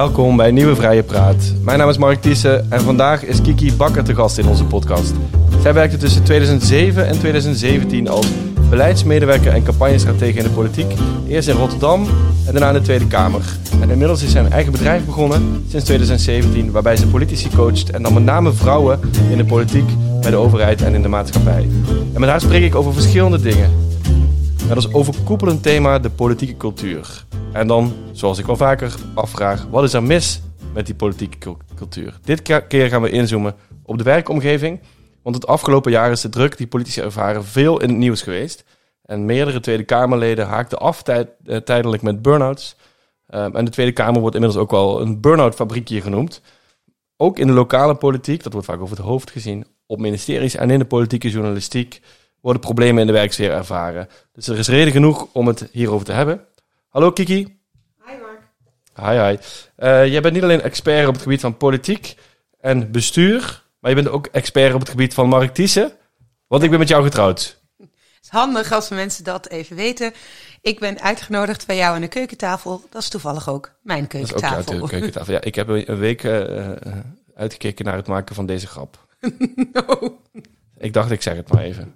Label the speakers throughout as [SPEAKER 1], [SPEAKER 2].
[SPEAKER 1] Welkom bij Nieuwe Vrije Praat. Mijn naam is Mark Thiessen en vandaag is Kiki Bakker te gast in onze podcast. Zij werkte tussen 2007 en 2017 als beleidsmedewerker en campagnestratege in de politiek. Eerst in Rotterdam en daarna in de Tweede Kamer. En inmiddels is zij een eigen bedrijf begonnen sinds 2017, waarbij ze politici coacht en dan met name vrouwen in de politiek, bij de overheid en in de maatschappij. En met haar spreek ik over verschillende dingen. Met als overkoepelend thema de politieke cultuur. En dan, zoals ik wel vaker afvraag, wat is er mis met die politieke cultuur? Dit keer gaan we inzoomen op de werkomgeving. Want het afgelopen jaar is de druk die politici ervaren veel in het nieuws geweest. En meerdere Tweede Kamerleden haakten af eh, tijdelijk met burn-outs. Um, en de Tweede Kamer wordt inmiddels ook wel een burn-out fabriekje genoemd. Ook in de lokale politiek, dat wordt vaak over het hoofd gezien, op ministeries en in de politieke journalistiek worden problemen in de werksfeer ervaren. Dus er is reden genoeg om het hierover te hebben. Hallo Kiki.
[SPEAKER 2] Hi Mark.
[SPEAKER 1] Hi hi. Uh, jij bent niet alleen expert op het gebied van politiek en bestuur, maar je bent ook expert op het gebied van Mark Thiessen. Want ik ben met jou getrouwd.
[SPEAKER 2] Het is handig als mensen dat even weten. Ik ben uitgenodigd bij jou aan de keukentafel. Dat is toevallig ook mijn keukentafel.
[SPEAKER 1] Dat is ook de keukentafel. Ja, ik heb een week uh, uitgekeken naar het maken van deze grap. no. Ik dacht, ik zeg het maar even.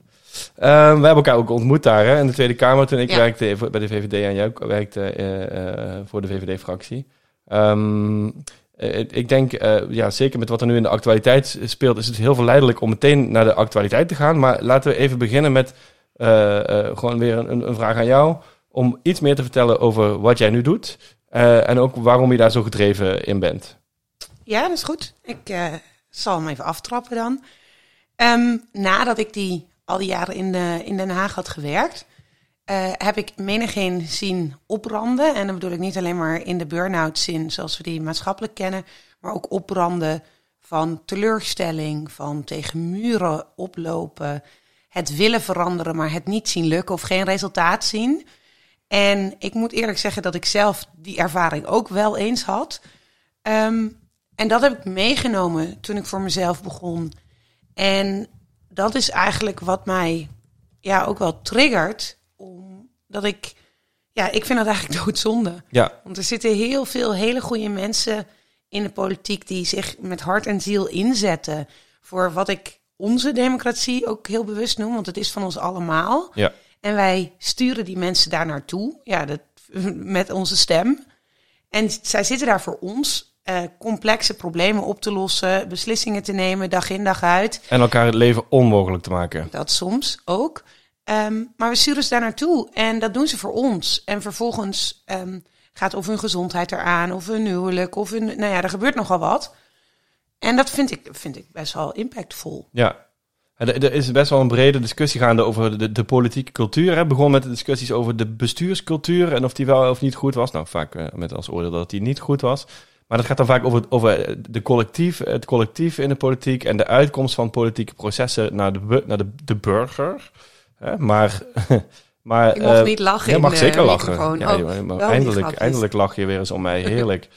[SPEAKER 1] Um, we hebben elkaar ook ontmoet daar hè, in de Tweede Kamer toen ik werkte bij de VVD en jij werkte uh, uh, voor de VVD-fractie. Um, ik denk, uh, ja, zeker met wat er nu in de actualiteit speelt, is het heel verleidelijk om meteen naar de actualiteit te gaan. Maar laten we even beginnen met gewoon weer een, een, vraag aan jou. Om iets meer te vertellen over wat jij nu doet. en ook waarom je daar zo gedreven in bent.
[SPEAKER 2] Ja, dat is goed. Ik zal hem even aftrappen dan. Um, nadat ik die al die jaren in, de, in Den Haag had gewerkt, uh, heb ik menigeen zien opbranden. En dan bedoel ik niet alleen maar in de burn-out zin, zoals we die maatschappelijk kennen, maar ook opbranden van teleurstelling, van tegen muren oplopen, het willen veranderen, maar het niet zien lukken of geen resultaat zien. En ik moet eerlijk zeggen dat ik zelf die ervaring ook wel eens had. Um, en dat heb ik meegenomen toen ik voor mezelf begon. En dat is eigenlijk wat mij ja, ook wel triggert. Omdat ik, ja, ik vind dat eigenlijk doodzonde.
[SPEAKER 1] Ja.
[SPEAKER 2] Want er zitten heel veel hele goede mensen in de politiek die zich met hart en ziel inzetten voor wat ik onze democratie ook heel bewust noem, want het is van ons allemaal.
[SPEAKER 1] Ja.
[SPEAKER 2] En wij sturen die mensen daar naartoe, ja, dat, met onze stem. En zij zitten daar voor ons uh, complexe problemen op te lossen, beslissingen te nemen, dag in dag uit.
[SPEAKER 1] En elkaar het leven onmogelijk te maken.
[SPEAKER 2] Dat soms ook. Um, maar we sturen ze daar naartoe en dat doen ze voor ons. En vervolgens um, gaat of hun gezondheid eraan, of hun huwelijk, of hun. Nou ja, er gebeurt nogal wat. En dat vind ik, vind ik best wel impactvol.
[SPEAKER 1] Ja. Er is best wel een brede discussie gaande over de, de politieke cultuur. Het begon met de discussies over de bestuurscultuur en of die wel of niet goed was. Nou, vaak uh, met als oordeel dat die niet goed was. Maar dat gaat dan vaak over, over de collectief, het collectief in de politiek en de uitkomst van politieke processen naar de, naar de, de burger. Maar, maar.
[SPEAKER 2] Ik mag uh, niet lachen.
[SPEAKER 1] Je mag zeker lachen.
[SPEAKER 2] Ja, oh,
[SPEAKER 1] eindelijk, eindelijk lach je weer eens om mij. Heerlijk.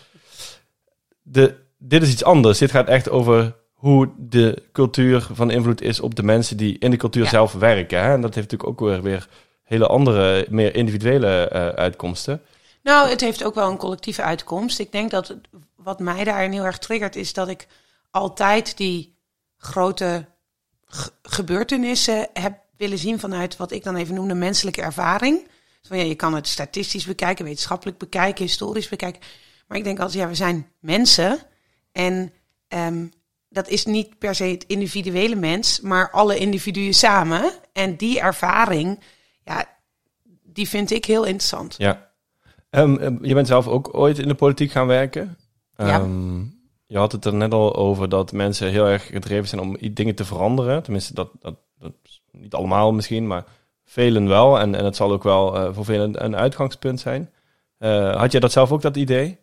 [SPEAKER 1] de, dit is iets anders. Dit gaat echt over hoe de cultuur van invloed is op de mensen die in de cultuur ja. zelf werken. Hè? En dat heeft natuurlijk ook weer, weer hele andere, meer individuele uh, uitkomsten.
[SPEAKER 2] Nou, het heeft ook wel een collectieve uitkomst. Ik denk dat wat mij daarin heel erg triggert is dat ik altijd die grote gebeurtenissen heb willen zien vanuit wat ik dan even noem de menselijke ervaring. Van, ja, je kan het statistisch bekijken, wetenschappelijk bekijken, historisch bekijken. Maar ik denk altijd, ja, we zijn mensen. En um, dat is niet per se het individuele mens, maar alle individuen samen. En die ervaring, ja, die vind ik heel interessant.
[SPEAKER 1] Ja, Um, je bent zelf ook ooit in de politiek gaan werken.
[SPEAKER 2] Ja. Ehm,
[SPEAKER 1] je had het er net al over dat mensen heel erg gedreven zijn om dingen te veranderen. Tenminste, dat, dat, dat niet allemaal misschien, maar velen wel. En, en het zal ook wel uh, voor velen een, uitgangspunt zijn. Uh, had jij dat zelf ook, dat idee?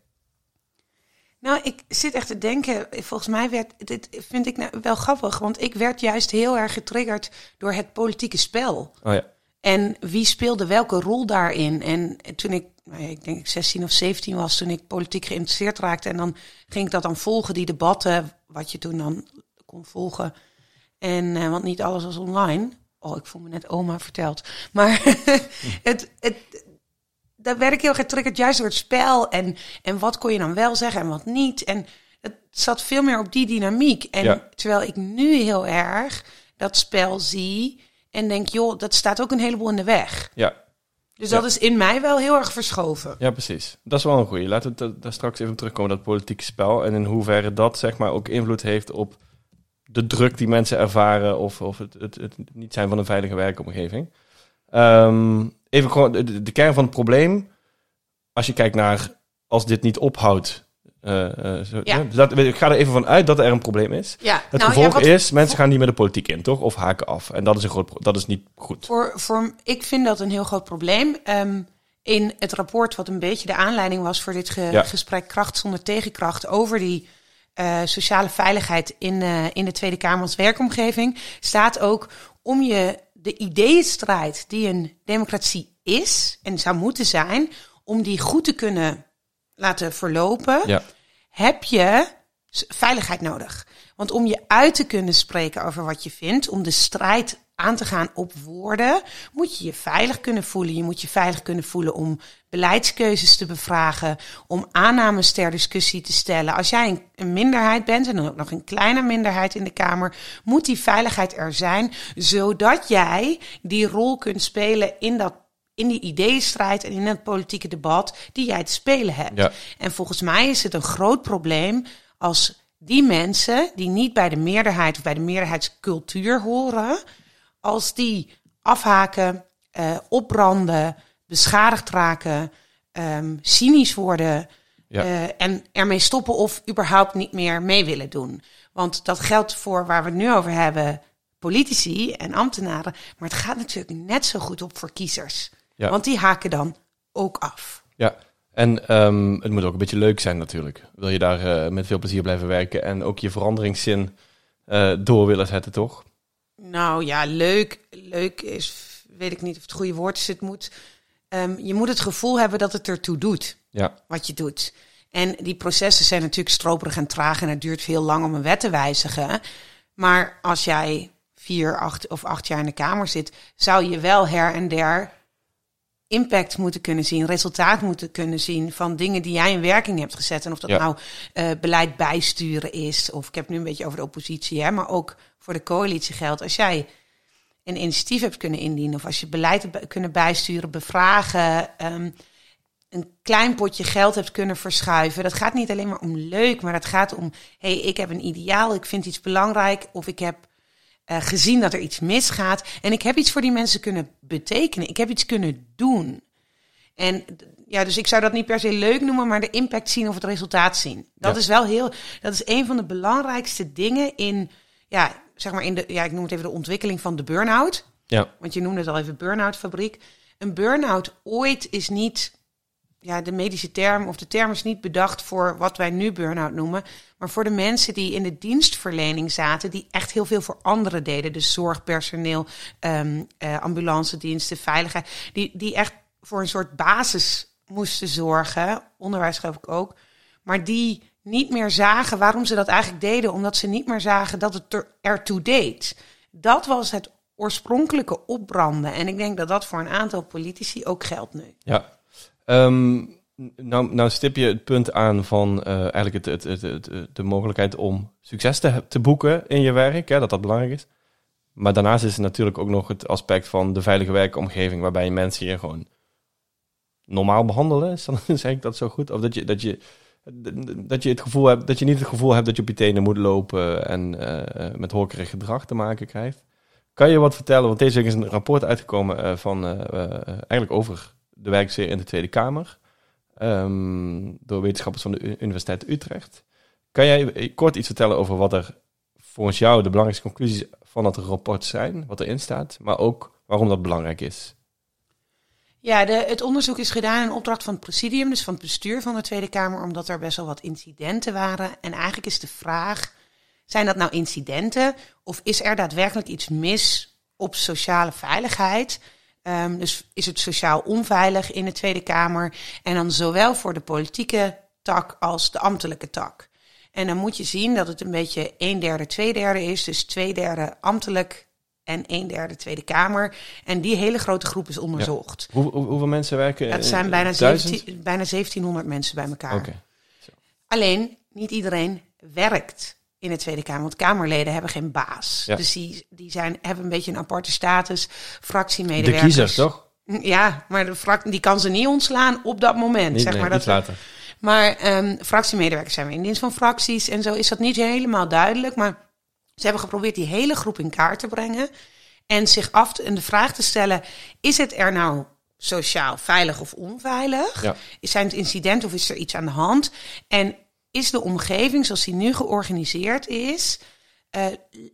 [SPEAKER 2] Nou, ik zit echt te denken, volgens mij werd, dit vind ik nou wel grappig, want ik werd juist heel erg getriggerd door het politieke spel.
[SPEAKER 1] Oh ja.
[SPEAKER 2] En wie speelde welke rol daarin? En toen ik nou ik denk ik 16 of 17 was toen ik politiek geïnteresseerd raakte. En dan ging ik dat dan volgen, die debatten, wat je toen dan kon volgen. En, uh, want niet alles was online. Oh, ik voel me net oma verteld. Maar het, het, daar werd ik heel getriggerd juist door het spel. En, en wat kon je dan wel zeggen en wat niet. En het zat veel meer op die dynamiek. En
[SPEAKER 1] Ja.
[SPEAKER 2] terwijl ik nu heel erg dat spel zie en denk, joh, dat staat ook een heleboel in de weg.
[SPEAKER 1] Ja,
[SPEAKER 2] Dus
[SPEAKER 1] Ja.
[SPEAKER 2] dat is in mij wel heel erg verschoven.
[SPEAKER 1] Ja, precies. Dat is wel een goeie. Laten we het daar straks even terugkomen, dat politieke spel. En in hoeverre dat zeg maar ook invloed heeft op de druk die mensen ervaren of, of het, het, het niet zijn van een veilige werkomgeving. Ehm, even gewoon de, de kern van het probleem. Als je kijkt naar als dit niet ophoudt. Eh, eh, zo,
[SPEAKER 2] Ja.
[SPEAKER 1] dus dat, ik ga er even van uit dat er een probleem is.
[SPEAKER 2] Ja,
[SPEAKER 1] Het
[SPEAKER 2] nou,
[SPEAKER 1] gevolg
[SPEAKER 2] ja, wat-
[SPEAKER 1] is, mensen gaan niet meer de politiek in, toch? Of haken af. En dat is, een groot, dat is niet goed.
[SPEAKER 2] Voor, voor, ik vind dat een heel groot probleem. Ehm, in het rapport, wat een beetje de aanleiding was voor dit ge- gesprek Kracht zonder tegenkracht over die eh, sociale veiligheid in, in de Tweede Kamer als werkomgeving, staat ook om je de ideeënstrijd die een democratie is en zou moeten zijn, om die goed te kunnen laten verlopen,
[SPEAKER 1] Ja,
[SPEAKER 2] heb je veiligheid nodig. Want om je uit te kunnen spreken over wat je vindt, om de strijd aan te gaan op woorden, moet je je veilig kunnen voelen. Je moet je veilig kunnen voelen om beleidskeuzes te bevragen, om aannames ter discussie te stellen. Als jij een minderheid bent, en dan ook nog een kleine minderheid in de Kamer, moet die veiligheid er zijn, zodat jij die rol kunt spelen in dat in die ideeënstrijd en in het politieke debat die jij te spelen hebt.
[SPEAKER 1] Ja.
[SPEAKER 2] En volgens mij is het een groot probleem als die mensen die niet bij de meerderheid of bij de meerderheidscultuur horen, als die afhaken, eh, opbranden, beschadigd raken, ehm, cynisch worden
[SPEAKER 1] Ja.
[SPEAKER 2] eh, en ermee stoppen of überhaupt niet meer mee willen doen. Want dat geldt voor waar we het nu over hebben, politici en ambtenaren, maar het gaat natuurlijk net zo goed op voor kiezers.
[SPEAKER 1] Ja.
[SPEAKER 2] Want die haken dan ook af.
[SPEAKER 1] Ja, en ehm, het moet ook een beetje leuk zijn natuurlijk. Wil je daar eh, met veel plezier blijven werken en ook je veranderingszin eh, door willen zetten, toch?
[SPEAKER 2] Nou ja, leuk. Leuk is, weet ik niet of het goede woord is. Het moet, ehm, je moet het gevoel hebben dat het ertoe doet,
[SPEAKER 1] Ja,
[SPEAKER 2] wat je doet. En die processen zijn natuurlijk stroperig en traag en het duurt veel lang om een wet te wijzigen. Maar als jij vier, acht of acht jaar in de Kamer zit, zou je wel her en der impact moeten kunnen zien, resultaat moeten kunnen zien van dingen die jij in werking hebt gezet. En of dat
[SPEAKER 1] Ja.
[SPEAKER 2] nou eh, beleid bijsturen is, of ik heb nu een beetje over de oppositie, hè, maar ook voor de coalitie geldt. Als jij een initiatief hebt kunnen indienen, of als je beleid hebt kunnen bijsturen, bevragen, ehm, een klein potje geld hebt kunnen verschuiven. Dat gaat niet alleen maar om leuk, maar het gaat om: hey, ik heb een ideaal, ik vind iets belangrijk, of ik heb eh, gezien dat er iets misgaat. En ik heb iets voor die mensen kunnen betekenen. Ik heb iets kunnen doen. En ja, dus ik zou dat niet per se leuk noemen, maar de impact zien of het resultaat zien. Dat
[SPEAKER 1] Ja.
[SPEAKER 2] is wel heel, dat is een van de belangrijkste dingen in, ja, zeg maar in de, ja, ik noem het even de ontwikkeling van de burn-out.
[SPEAKER 1] ja,
[SPEAKER 2] Want je noemde het al even burn-out fabriek. Een burn-out ooit is niet, ja, de medische term of de term is niet bedacht voor wat wij nu burn-out noemen, maar voor de mensen die in de dienstverlening zaten, die echt heel veel voor anderen deden. Dus zorgpersoneel, ehm eh, ambulance diensten, veiligheid, die, die echt voor een soort basis moesten zorgen. Onderwijs geloof ik ook. Maar die niet meer zagen waarom ze dat eigenlijk deden, omdat ze niet meer zagen dat het er, ertoe deed. Dat was het oorspronkelijke opbranden. En ik denk dat dat voor een aantal politici ook geldt nu.
[SPEAKER 1] ja. Ehm, nou, nou stip je het punt aan van eh, eigenlijk het, het, het, de mogelijkheid om succes te, te boeken in je werk, hè, dat dat belangrijk is. Maar daarnaast is er natuurlijk ook nog het aspect van de veilige werkomgeving, waarbij mensen je gewoon normaal behandelen. Dan, zeg ik dat zo goed? Of dat je, dat je, dat je het gevoel hebt, dat je niet het gevoel hebt dat je op je tenen moet lopen en eh, met horkerig gedrag te maken krijgt. Kan je wat vertellen? Want deze week is een rapport uitgekomen eh, van eh, eh, eigenlijk over de werksfeer in de Tweede Kamer. ehm, door wetenschappers van de Universiteit Utrecht. Kan jij kort iets vertellen over wat er volgens jou de belangrijkste conclusies van dat rapport zijn, wat erin staat, maar ook waarom dat belangrijk is?
[SPEAKER 2] Ja, de, het onderzoek is gedaan in opdracht van het presidium, dus van het bestuur van de Tweede Kamer, omdat er best wel wat incidenten waren. En eigenlijk is de vraag, zijn dat nou incidenten of is er daadwerkelijk iets mis op sociale veiligheid? Ehm, dus is het sociaal onveilig in de Tweede Kamer? En dan zowel voor de politieke tak als de ambtelijke tak. En dan moet je zien dat het een beetje een derde, twee derde is. Dus twee derde ambtelijk en een derde Tweede Kamer. En die hele grote groep is onderzocht.
[SPEAKER 1] Hoe, hoe- hoeveel mensen werken? In-
[SPEAKER 2] zijn bijna,
[SPEAKER 1] duizend?
[SPEAKER 2] 17, bijna 1700 mensen bij elkaar. Alleen, niet iedereen werkt in de Tweede Kamer. Want Kamerleden hebben geen baas.
[SPEAKER 1] Ja.
[SPEAKER 2] Dus die, die zijn, hebben een beetje een aparte status.
[SPEAKER 1] De
[SPEAKER 2] Fractiemedewerkers.
[SPEAKER 1] kiezer, toch?
[SPEAKER 2] Ja, maar de frak, die kan ze niet ontslaan op dat moment.
[SPEAKER 1] Niet,
[SPEAKER 2] zeg
[SPEAKER 1] nee,
[SPEAKER 2] maar dat
[SPEAKER 1] later.
[SPEAKER 2] maar ehm, fractiemedewerkers zijn weer in dienst van fracties en zo is dat niet helemaal duidelijk. Maar ze hebben geprobeerd die hele groep in kaart te brengen. En zich af te, en de vraag te stellen: is het er nou sociaal veilig of onveilig?
[SPEAKER 1] Ja.
[SPEAKER 2] Zijn het incidenten of is er iets aan de hand? En is de omgeving zoals die nu georganiseerd is, eh,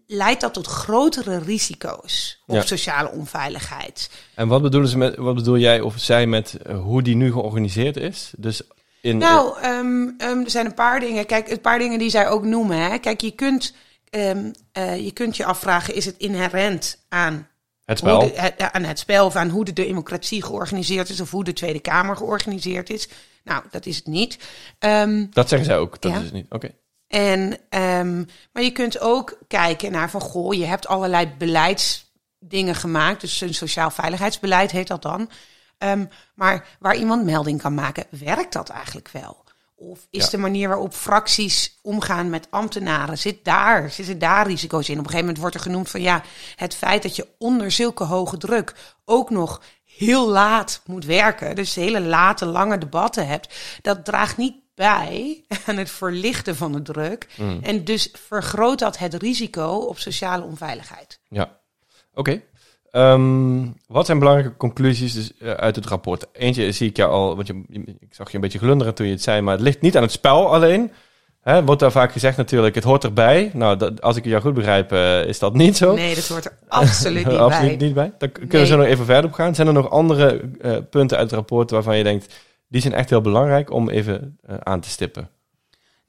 [SPEAKER 2] leidt dat tot grotere risico's op
[SPEAKER 1] Ja.
[SPEAKER 2] sociale onveiligheid?
[SPEAKER 1] En wat bedoelen ze met, wat bedoel jij of zij met eh, hoe die nu georganiseerd is? Dus in,
[SPEAKER 2] Nou, ehm, ehm, er zijn een paar dingen. Kijk, een paar dingen die zij ook noemen. Hè. Kijk, je kunt, ehm, eh, je kunt je afvragen: is het inherent aan
[SPEAKER 1] het spel.
[SPEAKER 2] de- het- aan het spel of aan hoe de democratie georganiseerd is of hoe de Tweede Kamer georganiseerd is? Nou, dat is het niet. Ehm,
[SPEAKER 1] Dat zeggen zij ook. Dat
[SPEAKER 2] Ja.
[SPEAKER 1] is het niet. Oké.
[SPEAKER 2] en, ehm, maar je kunt ook kijken naar van goh, je hebt allerlei beleidsdingen gemaakt. Dus een sociaal veiligheidsbeleid heet dat dan. Ehm, maar waar iemand melding kan maken, werkt dat eigenlijk wel? Of is
[SPEAKER 1] Ja.
[SPEAKER 2] de manier waarop fracties omgaan met ambtenaren, zit daar, zitten daar risico's in? Op een gegeven moment wordt er genoemd van ja, het feit dat je onder zulke hoge druk ook nog heel laat moet werken, dus hele late, lange debatten hebt, dat draagt niet bij aan het verlichten van de druk. En dus vergroot dat het risico op sociale onveiligheid.
[SPEAKER 1] Ja. Oké. Ehm, wat zijn belangrijke conclusies dus, eh, uit het rapport? Eentje zie ik jou al, want je, ik zag je een beetje glunderen toen je het zei, maar het ligt niet aan het spel alleen. Hè, wordt daar vaak gezegd natuurlijk, het hoort erbij. Nou, dat, als ik jou goed begrijp, eh, is dat niet zo.
[SPEAKER 2] Nee, dat hoort er absoluut niet
[SPEAKER 1] Absoluut
[SPEAKER 2] bij.
[SPEAKER 1] niet bij. Dan kunnen
[SPEAKER 2] Nee.
[SPEAKER 1] we zo nog even verder op gaan. Zijn er nog andere eh, punten uit het rapport waarvan je denkt, die zijn echt heel belangrijk om even aan te stippen?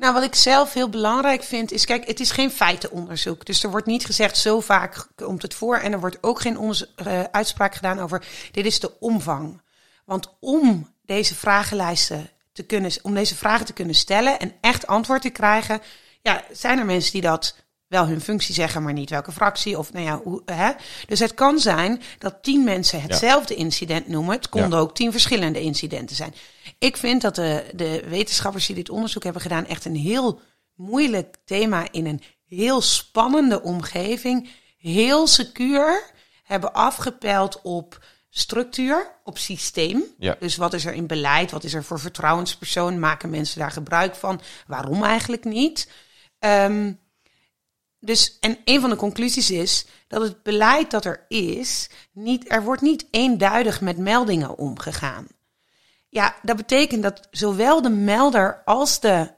[SPEAKER 2] Nou, wat ik zelf heel belangrijk vind, is: kijk, het is geen feitenonderzoek. Dus er wordt niet gezegd zo vaak komt het voor. En er wordt ook geen eh, uitspraak gedaan over: dit is de omvang. Want om deze vragenlijsten te kunnen, om deze vragen te kunnen stellen en echt antwoord te krijgen, ja, zijn er mensen die dat wel hun functie zeggen, maar niet welke fractie of nou ja, hoe, hè? Dus het kan zijn dat tien mensen hetzelfde incident noemen. Het konden ook tien verschillende incidenten zijn. Ik vind dat de, de wetenschappers die dit onderzoek hebben gedaan echt een heel moeilijk thema in een heel spannende omgeving, heel secuur hebben afgepeld op structuur, op systeem.
[SPEAKER 1] Ja.
[SPEAKER 2] Dus wat is er in beleid? Wat is er voor vertrouwenspersoon? Maken mensen daar gebruik van? Waarom eigenlijk niet? Ehm, dus, en een van de conclusies is dat het beleid dat er is, niet, er wordt niet eenduidig met meldingen omgegaan. Ja, dat betekent dat zowel de melder als de,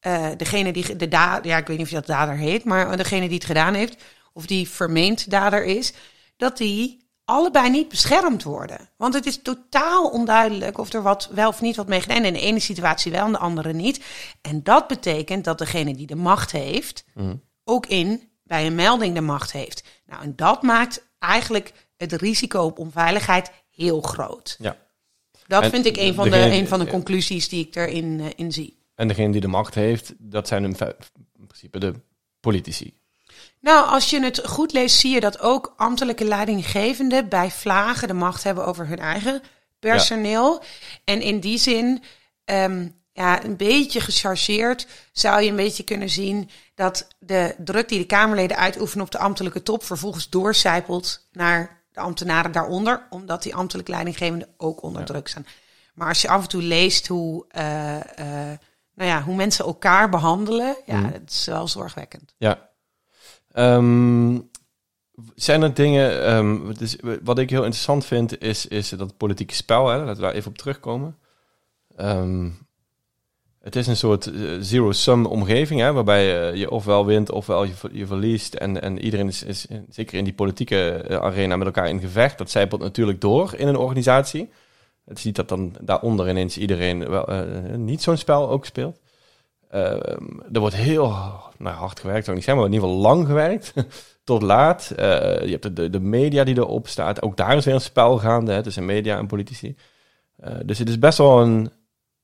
[SPEAKER 2] eh, degene die de dader, ja, ik weet niet of dat dader heet, maar degene die het gedaan heeft, of die vermeend dader is, dat die allebei niet beschermd worden. Want het is totaal onduidelijk of er wat wel of niet wat mee gedaan. In de ene situatie wel, in de andere niet. En dat betekent dat degene die de macht heeft, ook in bij een melding de macht heeft. Nou, en dat maakt eigenlijk het risico op onveiligheid heel groot.
[SPEAKER 1] Ja.
[SPEAKER 2] Dat
[SPEAKER 1] En
[SPEAKER 2] vind ik een van, de,
[SPEAKER 1] degene-
[SPEAKER 2] een van de conclusies die ik erin eh, in zie.
[SPEAKER 1] En degene die de macht heeft, dat zijn in principe de politici.
[SPEAKER 2] Nou, als je het goed leest, zie je dat ook ambtelijke leidinggevenden bij vlagen de macht hebben over hun eigen personeel. En in die zin, ehm, ja, een beetje gechargeerd, zou je een beetje kunnen zien dat de druk die de Kamerleden uitoefenen op de ambtelijke top vervolgens doorcijpelt naar de ambtenaren daaronder, omdat die ambtelijke leidinggevenden ook onder druk staan. Maar als je af en toe leest hoe, eh, eh, nou ja, hoe mensen elkaar behandelen, ja, het is wel zorgwekkend.
[SPEAKER 1] Ja. Ehm, zijn er dingen, dus wat ik heel interessant vind, is, is dat politieke spel, hè, laten we daar even op terugkomen. Ehm, het is een soort eh, zero-sum omgeving, hè, waarbij eh, je ofwel wint ofwel je, ver- je verliest. En, en iedereen is, is zeker in die politieke eh, arena met elkaar in gevecht. Dat zijpelt natuurlijk door in een organisatie. Het is niet dat dan daaronder ineens iedereen wel, niet zo'n spel ook speelt. Eh, er wordt heel nou, hard gewerkt, zou ik niet maar in ieder geval lang gewerkt. Tot laat. Je hebt de- de, media die erop staat. Ook daar is weer een spel gaande hè, tussen media en politici. Dus het is best wel een,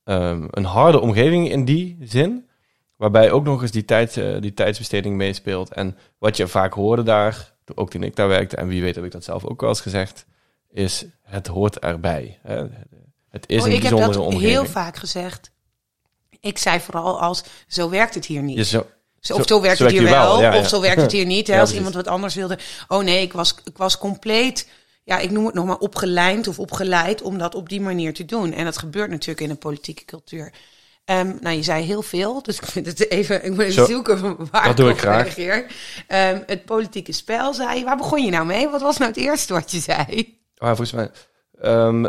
[SPEAKER 1] ehm, een harde omgeving in die zin. Waarbij ook nog eens die, tijd, eh, die tijdsbesteding meespeelt. En wat je vaak hoorde daar, ook toen ik daar werkte, en wie weet heb ik dat zelf ook wel eens gezegd, is het hoort erbij. Hè? Het is
[SPEAKER 2] Oh,
[SPEAKER 1] een
[SPEAKER 2] ik heb
[SPEAKER 1] bijzondere
[SPEAKER 2] dat
[SPEAKER 1] omgeving.
[SPEAKER 2] heel vaak gezegd. Ik zei vooral als, zo werkt het hier niet.
[SPEAKER 1] Zo,
[SPEAKER 2] Zo- Of
[SPEAKER 1] Zo-
[SPEAKER 2] werkt
[SPEAKER 1] zo
[SPEAKER 2] het hier wel,
[SPEAKER 1] hier wel, ja,
[SPEAKER 2] of zo werkt het hier niet. Hè, als iemand wat anders wilde. Oh nee, ik was, ik was compleet, ja, ik noem het nog maar opgelijnd of opgeleid om dat op die manier te doen. En dat gebeurt natuurlijk in de politieke cultuur. Ehm, nou, je zei heel veel, dus ik vind het even, ik moet even
[SPEAKER 1] Zo,
[SPEAKER 2] zoeken van waar
[SPEAKER 1] dat
[SPEAKER 2] ik
[SPEAKER 1] doe ik graag.
[SPEAKER 2] reageer. Ehm, het politieke spel, zei je. Waar begon je nou mee? Wat was nou het eerste wat je zei?
[SPEAKER 1] Ah, volgens mij. ehm,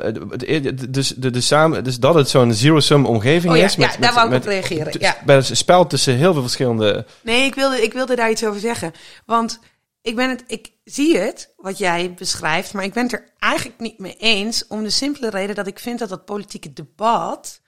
[SPEAKER 1] dus, de, de samen, dus dat het zo'n zero-sum omgeving
[SPEAKER 2] Oh ja,
[SPEAKER 1] is.
[SPEAKER 2] ja, daar wou ik op reageren, ja.
[SPEAKER 1] Bij het spel tussen heel veel verschillende.
[SPEAKER 2] Nee, ik wilde, ik wilde daar iets over zeggen. Want ik, ben het, ik zie het, wat jij beschrijft, maar ik ben het er eigenlijk niet mee eens. Om de simpele reden dat ik vind dat dat politieke debat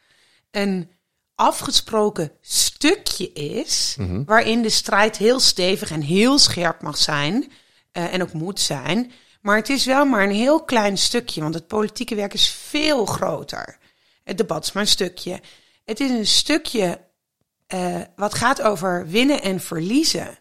[SPEAKER 2] een afgesproken stukje is. Waarin de strijd heel stevig en heel scherp mag zijn. eh, en ook moet zijn. Maar het is wel maar een heel klein stukje, want het politieke werk is veel groter. Het debat is maar een stukje. Het is een stukje eh, wat gaat over winnen en verliezen.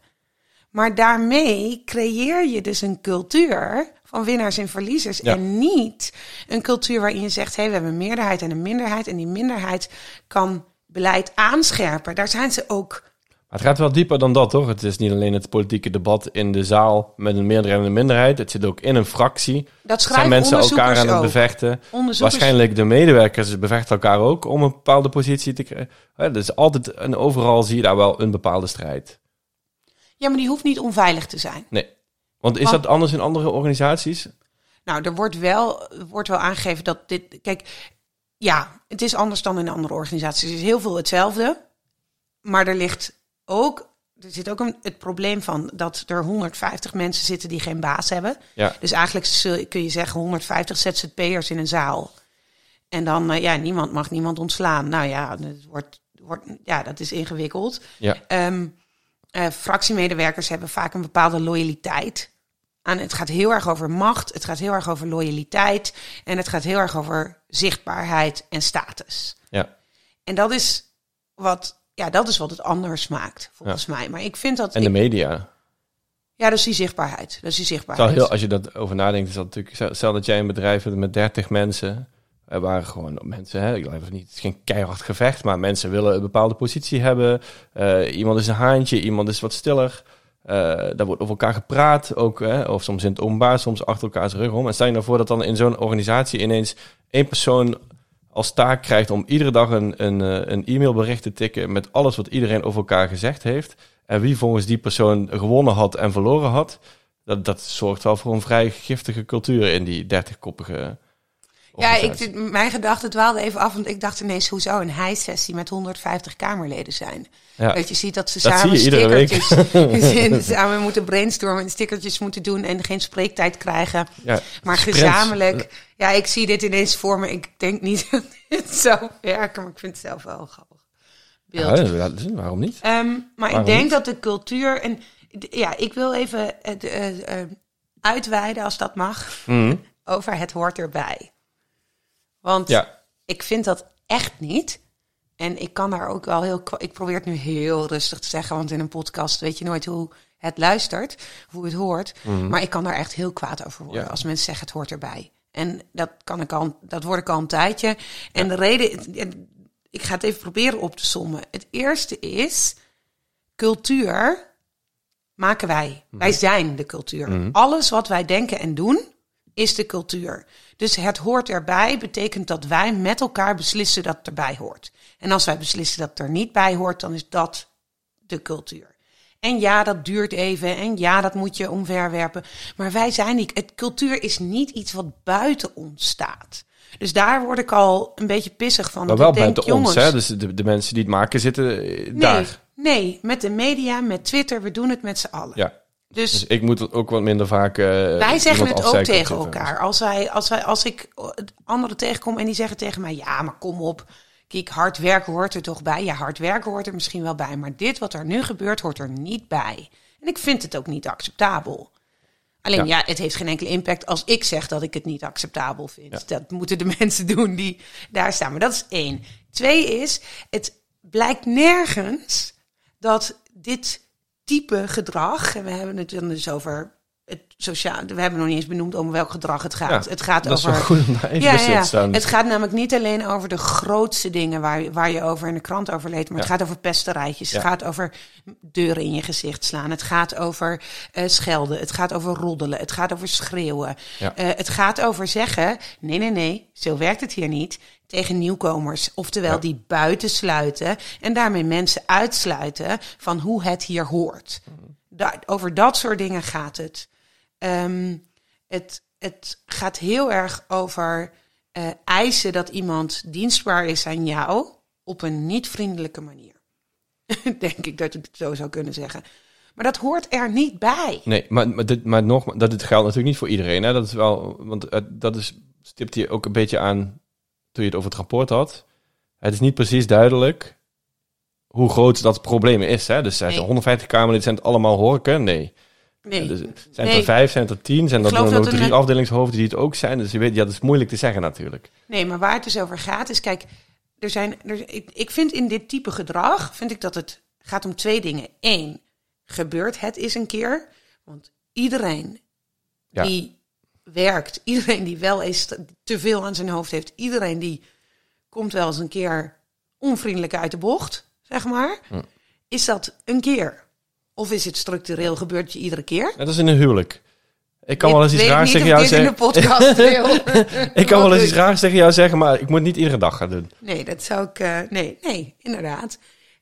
[SPEAKER 2] Maar daarmee creëer je dus een cultuur van winnaars en verliezers.
[SPEAKER 1] Ja.
[SPEAKER 2] En niet een cultuur waarin je zegt: hé, hey, we hebben een meerderheid en een minderheid. En die minderheid kan beleid aanscherpen. Daar zijn ze ook.
[SPEAKER 1] Maar het gaat wel dieper dan dat, toch? Het is niet alleen het politieke debat in de zaal met een meerderheid en een minderheid. Het zit ook in een fractie.
[SPEAKER 2] Dat
[SPEAKER 1] Zijn mensen elkaar aan het bevechten. Waarschijnlijk de medewerkers bevechten elkaar ook om een bepaalde positie te krijgen. Hè, Dus altijd en overal zie je daar wel een bepaalde strijd.
[SPEAKER 2] Ja, maar die hoeft niet onveilig te zijn.
[SPEAKER 1] Nee. Want is
[SPEAKER 2] Want-
[SPEAKER 1] dat anders in andere organisaties?
[SPEAKER 2] Nou, er wordt wel, wordt wel aangegeven dat dit. Kijk, ja, het is anders dan in andere organisaties. Het is heel veel hetzelfde. Maar er ligt ook. Er zit ook een, het probleem van dat er 150 mensen zitten die geen baas hebben.
[SPEAKER 1] Ja.
[SPEAKER 2] Dus eigenlijk kun je zeggen 150 ZZP'ers in een zaal. En dan, eh, ja, niemand mag niemand ontslaan. Nou ja, het wordt, wordt, ja dat is ingewikkeld.
[SPEAKER 1] Ja.
[SPEAKER 2] Ehm, eh, fractiemedewerkers hebben vaak een bepaalde loyaliteit. Aan, het gaat heel erg over macht, het gaat heel erg over loyaliteit en het gaat heel erg over zichtbaarheid en status.
[SPEAKER 1] Ja.
[SPEAKER 2] En dat is wat, ja, dat is wat het anders maakt, volgens mij. Maar ik vind dat.
[SPEAKER 1] En de
[SPEAKER 2] ik-
[SPEAKER 1] media.
[SPEAKER 2] ja, dat is die zichtbaarheid. Dat is die zichtbaarheid.
[SPEAKER 1] heel, als je dat over nadenkt, is dat natuurlijk... Stel dat jij een bedrijf hebt met 30 mensen. Er waren gewoon mensen, hè, ik het niet, geen keihard gevecht, maar mensen willen een bepaalde positie hebben. Eh, iemand is een haantje, iemand is wat stiller. Eh, daar wordt over elkaar gepraat, ook, hè, of soms in het openbaar, soms achter elkaars rug om. En stel je nou voor dat dan in zo'n organisatie ineens één persoon als taak krijgt om iedere dag een, een, eh, een e-mailbericht te tikken met alles wat iedereen over elkaar gezegd heeft. En wie volgens die persoon gewonnen had en verloren had. Dat, dat zorgt wel voor een vrij giftige cultuur in die 30-koppige.
[SPEAKER 2] Ja, ik, mijn gedachten dwaalden even af, want ik dacht ineens, hoe zou een hij-sessie met 150 Kamerleden zijn?
[SPEAKER 1] Ja.
[SPEAKER 2] Dat je ziet dat ze
[SPEAKER 1] Dat
[SPEAKER 2] samen
[SPEAKER 1] zie je iedere week.
[SPEAKER 2] stickertjes samen moeten brainstormen en stickertjes moeten doen en geen spreektijd krijgen.
[SPEAKER 1] Ja,
[SPEAKER 2] Maar
[SPEAKER 1] sprints.
[SPEAKER 2] gezamenlijk, ja, ik zie dit ineens voor me. Ik denk niet dat dit zou werken, maar ik vind het zelf wel een grappig beeld.
[SPEAKER 1] Ja, waarom niet?
[SPEAKER 2] Ehm, maar
[SPEAKER 1] Waarom
[SPEAKER 2] ik denk
[SPEAKER 1] niet?
[SPEAKER 2] dat de cultuur en ja, ik wil even het eh, eh, uitweiden als dat mag
[SPEAKER 1] Mhm.
[SPEAKER 2] over het hoort erbij. Want
[SPEAKER 1] Ja.
[SPEAKER 2] ik vind dat echt niet. En ik kan daar ook wel heel. Ik probeer het nu heel rustig te zeggen, want in een podcast weet je nooit hoe het luistert, hoe het hoort. Maar ik kan daar echt heel kwaad over worden
[SPEAKER 1] Ja.
[SPEAKER 2] als mensen zeggen het hoort erbij. En dat kan ik al, dat word ik al een tijdje. En de reden, ik ga het even proberen op te sommen. Het eerste is cultuur maken wij. Wij zijn de cultuur. Alles wat wij denken en doen is de cultuur. Dus het hoort erbij betekent dat wij met elkaar beslissen dat het erbij hoort. En als wij beslissen dat het er niet bij hoort, dan is dat de cultuur. En ja, dat duurt even. En ja, dat moet je omverwerpen. Maar wij zijn niet. Het cultuur is niet iets wat buiten ons staat. Dus daar word ik al een beetje pissig van.
[SPEAKER 1] Maar wel
[SPEAKER 2] denk,
[SPEAKER 1] buiten ons,
[SPEAKER 2] jongens,
[SPEAKER 1] hè? Dus de, de mensen die het maken zitten eh,
[SPEAKER 2] Nee,
[SPEAKER 1] daar.
[SPEAKER 2] nee, met de media, met Twitter, we doen het met z'n allen.
[SPEAKER 1] Ja.
[SPEAKER 2] Dus
[SPEAKER 1] Dus ik moet ook wat minder vaak. eh,
[SPEAKER 2] wij zeggen het ook tegen elkaar. Als, wij, als, wij, als ik anderen tegenkom en die zeggen tegen mij: Ja, maar kom op. Kijk, hard werken hoort er toch bij? Ja, hard werken hoort er misschien wel bij. Maar dit wat er nu gebeurt, hoort er niet bij. En ik vind het ook niet acceptabel. Alleen
[SPEAKER 1] Ja.
[SPEAKER 2] ja, het heeft geen enkele impact als ik zeg dat ik het niet acceptabel vind. Dat moeten de mensen doen die daar staan. Maar dat is één. Twee is, het blijkt nergens dat dit type gedrag, en we hebben het dan dus over het sociaal. We hebben nog niet eens benoemd om welk gedrag het gaat.
[SPEAKER 1] Ja,
[SPEAKER 2] het gaat
[SPEAKER 1] dat is
[SPEAKER 2] over.
[SPEAKER 1] wel goed om daar even
[SPEAKER 2] Ja,
[SPEAKER 1] staan.
[SPEAKER 2] Het gaat namelijk niet alleen over de grootste dingen waar, je- waar je over in de krant over leest. Maar het gaat over pesterijtjes. Het gaat over deuren in je gezicht slaan. Het gaat over eh, schelden. Het gaat over roddelen. Het gaat over schreeuwen. Eh, het gaat over zeggen: nee, nee, nee, zo werkt het hier niet. Tegen nieuwkomers. Oftewel
[SPEAKER 1] Ja.
[SPEAKER 2] die buiten sluiten. En daarmee mensen uitsluiten van hoe het hier hoort. Da- over dat soort dingen gaat het. Ehm, het, het gaat heel erg over eh, eisen dat iemand dienstbaar is aan jou op een niet vriendelijke manier. Denk ik dat ik het zo zou kunnen zeggen. Maar dat hoort er niet bij.
[SPEAKER 1] Nee, maar, maar, dit, maar nog, dat dit geldt natuurlijk niet voor iedereen. Hè? Dat is wel, want eh, dat is, stipt je ook een beetje aan toen je het over het rapport had. Het is niet precies duidelijk hoe groot dat probleem is. Hè? Dus zijn er
[SPEAKER 2] Nee.
[SPEAKER 1] 150 Kamerleden, zijn het allemaal horeca? Nee.
[SPEAKER 2] Nee.
[SPEAKER 1] Dus, zijn
[SPEAKER 2] Nee.
[SPEAKER 1] er vijf, zijn er tien? Zijn er nog
[SPEAKER 2] dat
[SPEAKER 1] drie
[SPEAKER 2] een-
[SPEAKER 1] afdelingshoofden die het ook zijn? Dus je weet, ja, dat is moeilijk te zeggen natuurlijk.
[SPEAKER 2] Nee, maar waar het dus over gaat is, kijk, er zijn, er, ik, ik vind in dit type gedrag, vind ik dat het gaat om twee dingen. Eén, gebeurt het eens een keer? Want iedereen
[SPEAKER 1] Ja.
[SPEAKER 2] die werkt, iedereen die wel eens te- te veel aan zijn hoofd heeft, iedereen die komt wel eens een keer onvriendelijk uit de bocht, zeg maar.
[SPEAKER 1] Hm.
[SPEAKER 2] Is dat een keer? Of is het structureel, gebeurt je iedere keer?
[SPEAKER 1] Net als in een huwelijk. Ik kan
[SPEAKER 2] Ik
[SPEAKER 1] wel eens iets raars tegen jou
[SPEAKER 2] dit in de
[SPEAKER 1] zeggen. Ik kan wel eens iets raars tegen jou zeggen, maar ik moet niet iedere dag gaan doen.
[SPEAKER 2] Nee, dat zou ik. eh, nee, nee, inderdaad.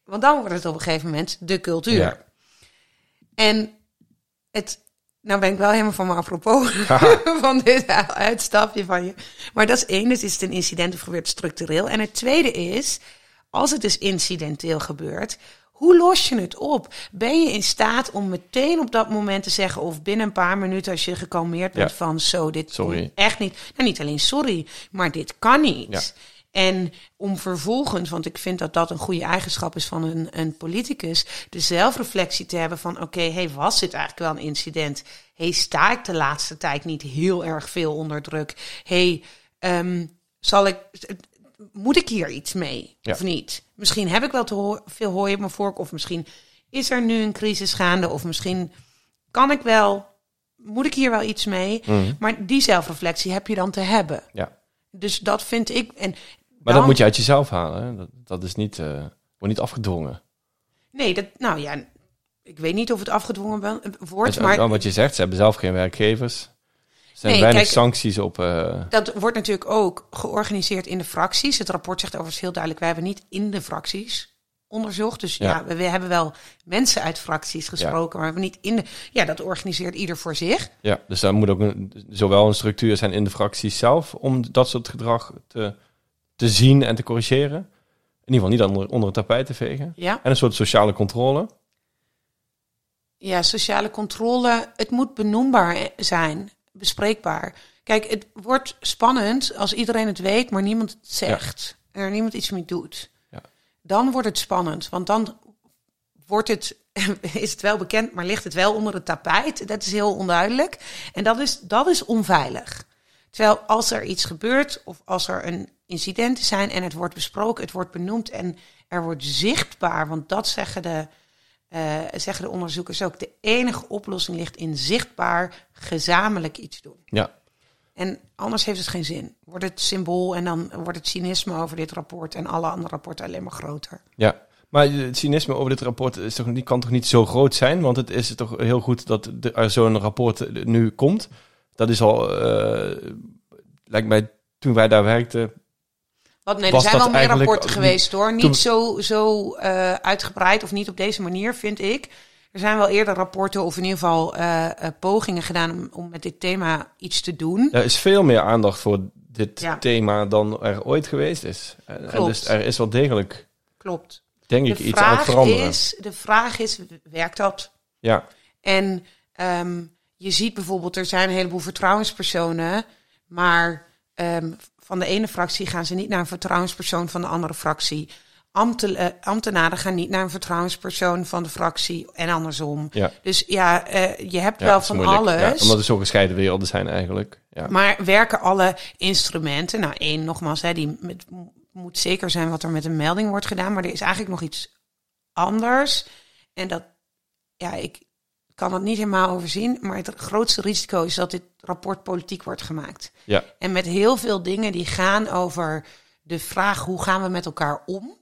[SPEAKER 2] Want dan wordt het op een gegeven moment de cultuur.
[SPEAKER 1] Ja.
[SPEAKER 2] En het. Nou ben ik wel helemaal van me apropos van dit uitstapje van je. Maar dat is één, dus is het een incident of gebeurt structureel. En het tweede is, als het dus incidenteel gebeurt, hoe los je het op? Ben je in staat om meteen op dat moment te zeggen, of binnen een paar minuten als je gekalmeerd bent
[SPEAKER 1] Ja.
[SPEAKER 2] van zo, dit
[SPEAKER 1] Sorry.
[SPEAKER 2] echt niet. Nou, niet alleen sorry, maar dit kan niet.
[SPEAKER 1] Ja.
[SPEAKER 2] En om vervolgens, want ik vind dat dat een goede eigenschap is van een, een politicus, de zelfreflectie te hebben van oké, hey, was dit eigenlijk wel een incident? hey, sta ik de laatste tijd niet heel erg veel onder druk? hey, ehm, zal ik, moet ik hier iets mee
[SPEAKER 1] Ja.
[SPEAKER 2] of niet? Misschien heb ik wel te ho- veel hooi op mijn vork of misschien is er nu een crisis gaande of misschien kan ik wel, moet ik hier wel iets mee?
[SPEAKER 1] Mhm.
[SPEAKER 2] Maar die zelfreflectie heb je dan te hebben.
[SPEAKER 1] Ja.
[SPEAKER 2] Dus dat vind ik. En
[SPEAKER 1] Maar
[SPEAKER 2] dan-
[SPEAKER 1] dat moet je uit jezelf halen. Hè? Dat, dat is niet, eh, wordt niet afgedwongen.
[SPEAKER 2] Nee, dat, nou ja, ik weet niet of het afgedwongen
[SPEAKER 1] Dat
[SPEAKER 2] wordt, maar
[SPEAKER 1] wel wat je zegt. Ze hebben zelf geen werkgevers. Er zijn
[SPEAKER 2] Nee,
[SPEAKER 1] weinig
[SPEAKER 2] kijk-
[SPEAKER 1] sancties op. eh,
[SPEAKER 2] dat wordt natuurlijk ook georganiseerd in de fracties. Het rapport zegt overigens heel duidelijk, wij hebben niet in de fracties onderzocht. Dus ja,
[SPEAKER 1] Ja.
[SPEAKER 2] we, we hebben wel mensen uit fracties gesproken, maar we hebben niet in de... Ja, dat organiseert ieder voor zich.
[SPEAKER 1] ja, dus daar moet ook een, zowel een structuur zijn in de fracties zelf om dat soort gedrag te, te zien en te corrigeren. In ieder geval niet onder, onder het tapijt te vegen.
[SPEAKER 2] Ja.
[SPEAKER 1] En een soort sociale controle.
[SPEAKER 2] Ja, sociale controle. Het moet benoembaar zijn, bespreekbaar. Kijk, het wordt spannend als iedereen het weet, maar niemand het zegt. En er niemand iets mee doet.
[SPEAKER 1] Ja.
[SPEAKER 2] Dan wordt het spannend, want dan wordt het, is het wel bekend, maar ligt het wel onder het tapijt. Dat is heel onduidelijk. En dat is, dat is onveilig. Terwijl als er iets gebeurt of als er een incident is zijn en het wordt besproken, het wordt benoemd en er wordt zichtbaar, want dat zeggen de, eh, zeggen de onderzoekers ook, de enige oplossing ligt in zichtbaar gezamenlijk iets doen.
[SPEAKER 1] Ja,
[SPEAKER 2] En anders heeft het geen zin. Wordt het symbool en dan wordt het cynisme over dit rapport en alle andere rapporten alleen maar groter.
[SPEAKER 1] ja. Maar het cynisme over dit rapport is toch, die kan toch niet zo groot zijn? Want het is toch heel goed dat er zo'n rapport nu komt. Dat is al, eh, lijkt mij, toen wij daar werkten,
[SPEAKER 2] Wat, nee, er zijn wel meer rapporten geweest hoor. Niet
[SPEAKER 1] toen-
[SPEAKER 2] zo, zo eh, uitgebreid of niet op deze manier, vind ik. Er zijn wel eerder rapporten of in ieder geval eh, eh, pogingen gedaan om, om met dit thema iets te doen.
[SPEAKER 1] Er is veel meer aandacht voor dit
[SPEAKER 2] Ja.
[SPEAKER 1] thema dan er ooit geweest is. En dus er is wel degelijk,
[SPEAKER 2] Klopt.
[SPEAKER 1] denk ik,
[SPEAKER 2] De
[SPEAKER 1] iets aan het veranderen.
[SPEAKER 2] is, de vraag is, werkt dat?
[SPEAKER 1] Ja,
[SPEAKER 2] En ehm, je ziet bijvoorbeeld, er zijn een heleboel vertrouwenspersonen, maar ehm, van de ene fractie gaan ze niet naar een vertrouwenspersoon van de andere fractie. Eh, ambtenaren gaan niet naar een vertrouwenspersoon van de fractie en andersom.
[SPEAKER 1] ja.
[SPEAKER 2] Dus ja, eh, je hebt
[SPEAKER 1] ja,
[SPEAKER 2] wel van
[SPEAKER 1] moeilijk.
[SPEAKER 2] alles.
[SPEAKER 1] Ja, omdat het zo gescheiden werelden zijn eigenlijk. Ja.
[SPEAKER 2] Maar werken alle instrumenten? Nou, één nogmaals, hè, die met, moet zeker zijn wat er met een melding wordt gedaan. Maar er is eigenlijk nog iets anders. En dat, ja, ik kan het niet helemaal overzien, maar het grootste risico is dat dit rapport politiek wordt gemaakt.
[SPEAKER 1] Ja.
[SPEAKER 2] En met heel veel dingen die gaan over de vraag hoe gaan we met elkaar om.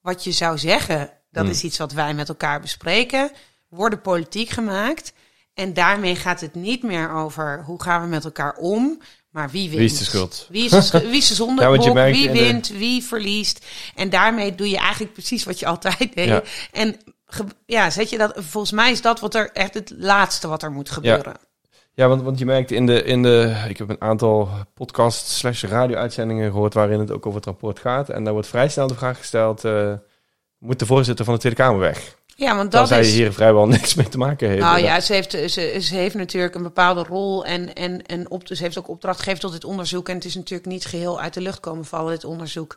[SPEAKER 2] Wat je zou zeggen, dat
[SPEAKER 1] Hmm.
[SPEAKER 2] is iets wat wij met elkaar bespreken, worden politiek gemaakt. En daarmee gaat het niet meer over hoe gaan we met elkaar om, maar wie wint.
[SPEAKER 1] Wie is de schuld?
[SPEAKER 2] Wie is de, wie is de zondebok? wie
[SPEAKER 1] de-
[SPEAKER 2] wint? Wie verliest? En daarmee doe je eigenlijk precies wat je altijd deed.
[SPEAKER 1] Ja.
[SPEAKER 2] En ja, zet je dat. Volgens mij is dat wat er echt het laatste wat er moet gebeuren.
[SPEAKER 1] Ja, want, want je merkt in de, in de... Ik heb een aantal podcast slash radio-uitzendingen gehoord... waarin het ook over het rapport gaat. En daar wordt vrij snel de vraag gesteld... eh, moet de voorzitter van de Tweede Kamer weg?
[SPEAKER 2] Ja, want
[SPEAKER 1] Dat zij
[SPEAKER 2] is.
[SPEAKER 1] hier vrijwel niks mee te maken heeft.
[SPEAKER 2] Nou ja, ze heeft, ze, ze heeft natuurlijk een bepaalde rol en, en, en op, ze heeft ook opdracht gegeven tot dit onderzoek. En het is natuurlijk niet geheel uit de lucht komen vallen, dit onderzoek.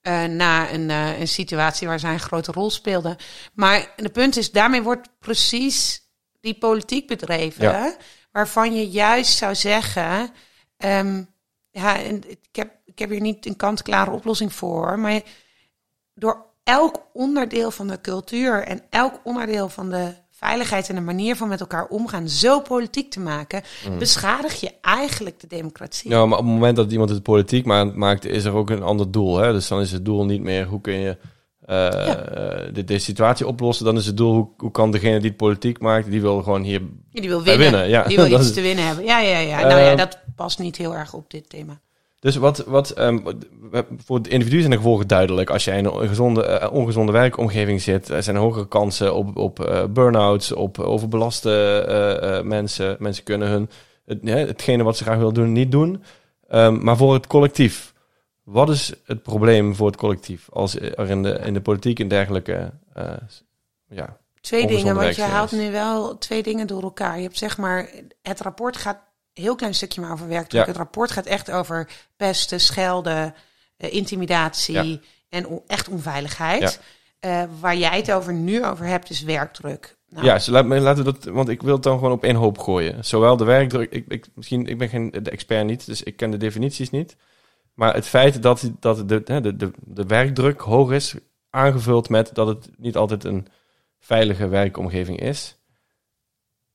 [SPEAKER 2] Eh, na een, eh, een situatie waar zij een grote rol speelde. Maar de punt is, daarmee wordt precies die politiek bedreven.
[SPEAKER 1] Ja.
[SPEAKER 2] Waarvan je juist zou zeggen. ehm, ja, en ik heb, ik heb hier niet een kant-klare oplossing voor. Maar door elk onderdeel van de cultuur en elk onderdeel van de veiligheid en de manier van met elkaar omgaan zo politiek te maken, beschadig je eigenlijk de democratie.
[SPEAKER 1] Ja, maar op het moment dat iemand het politiek ma- maakt, is er ook een ander doel. Hè? Dus dan is het doel niet meer hoe kun je eh, de, deze situatie oplossen. Dan is het doel hoe, hoe kan degene die het politiek maakt, die wil gewoon hier.
[SPEAKER 2] Die wil winnen.
[SPEAKER 1] winnen, ja.
[SPEAKER 2] Die wil iets te winnen hebben. Ja, ja, ja. nou ja,
[SPEAKER 1] Eh,
[SPEAKER 2] dat past niet heel erg op dit thema.
[SPEAKER 1] Dus wat, wat ehm, voor het individu zijn de gevolgen duidelijk. Als jij in een gezonde, eh, ongezonde werkomgeving zit, er zijn hogere kansen op, op eh, burn-outs, op overbelaste eh, mensen. Mensen kunnen hun, het, hetgene wat ze graag willen doen, niet doen. Ehm, maar voor het collectief, wat is het probleem voor het collectief? Als er in de, in de politiek en dergelijke, ja,
[SPEAKER 2] Twee dingen, want je haalt nu wel twee dingen door elkaar. Je hebt zeg maar, het rapport gaat heel klein stukje maar over werkdruk.
[SPEAKER 1] Ja.
[SPEAKER 2] Het rapport gaat echt over pesten, schelden, eh, intimidatie
[SPEAKER 1] Ja.
[SPEAKER 2] en on- echt onveiligheid. Eh, waar jij het over nu over hebt, is werkdruk. Nou,
[SPEAKER 1] Ja, laat laten we dat, want ik wil het dan gewoon op één hoop gooien. Zowel de werkdruk, ik, ik, misschien, ik ben geen de expert niet, dus ik ken de definities niet. Maar het feit dat, dat de, de, de, de werkdruk hoog is, aangevuld met dat het niet altijd een veilige werkomgeving is.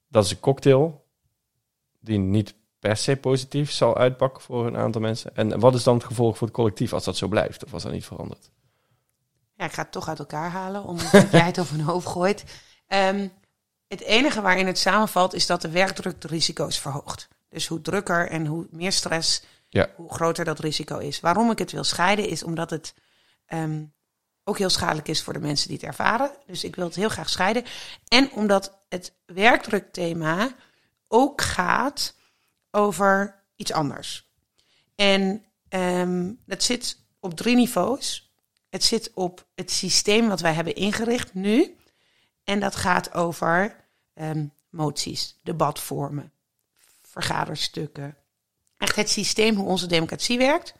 [SPEAKER 1] Dat is een cocktail die niet per se positief zal uitpakken voor een aantal mensen. En wat is dan het gevolg voor het collectief als dat zo blijft of als dat niet verandert?
[SPEAKER 2] Ja, ik ga het toch uit elkaar halen, omdat jij het over een hoofd gooit. Ehm, het enige waarin het samenvalt, is dat de werkdruk de risico's verhoogt. Dus hoe drukker en hoe meer stress,
[SPEAKER 1] Ja.
[SPEAKER 2] hoe groter dat risico is. Waarom ik het wil scheiden, is omdat het ehm, ook heel schadelijk is voor de mensen die het ervaren. Dus ik wil het heel graag scheiden. En omdat het werkdrukthema ook gaat over iets anders. En ehm, dat zit op drie niveaus. Het zit op het systeem wat wij hebben ingericht nu. En dat gaat over ehm, moties, debatvormen, vergaderstukken. Echt het systeem hoe onze democratie werkt.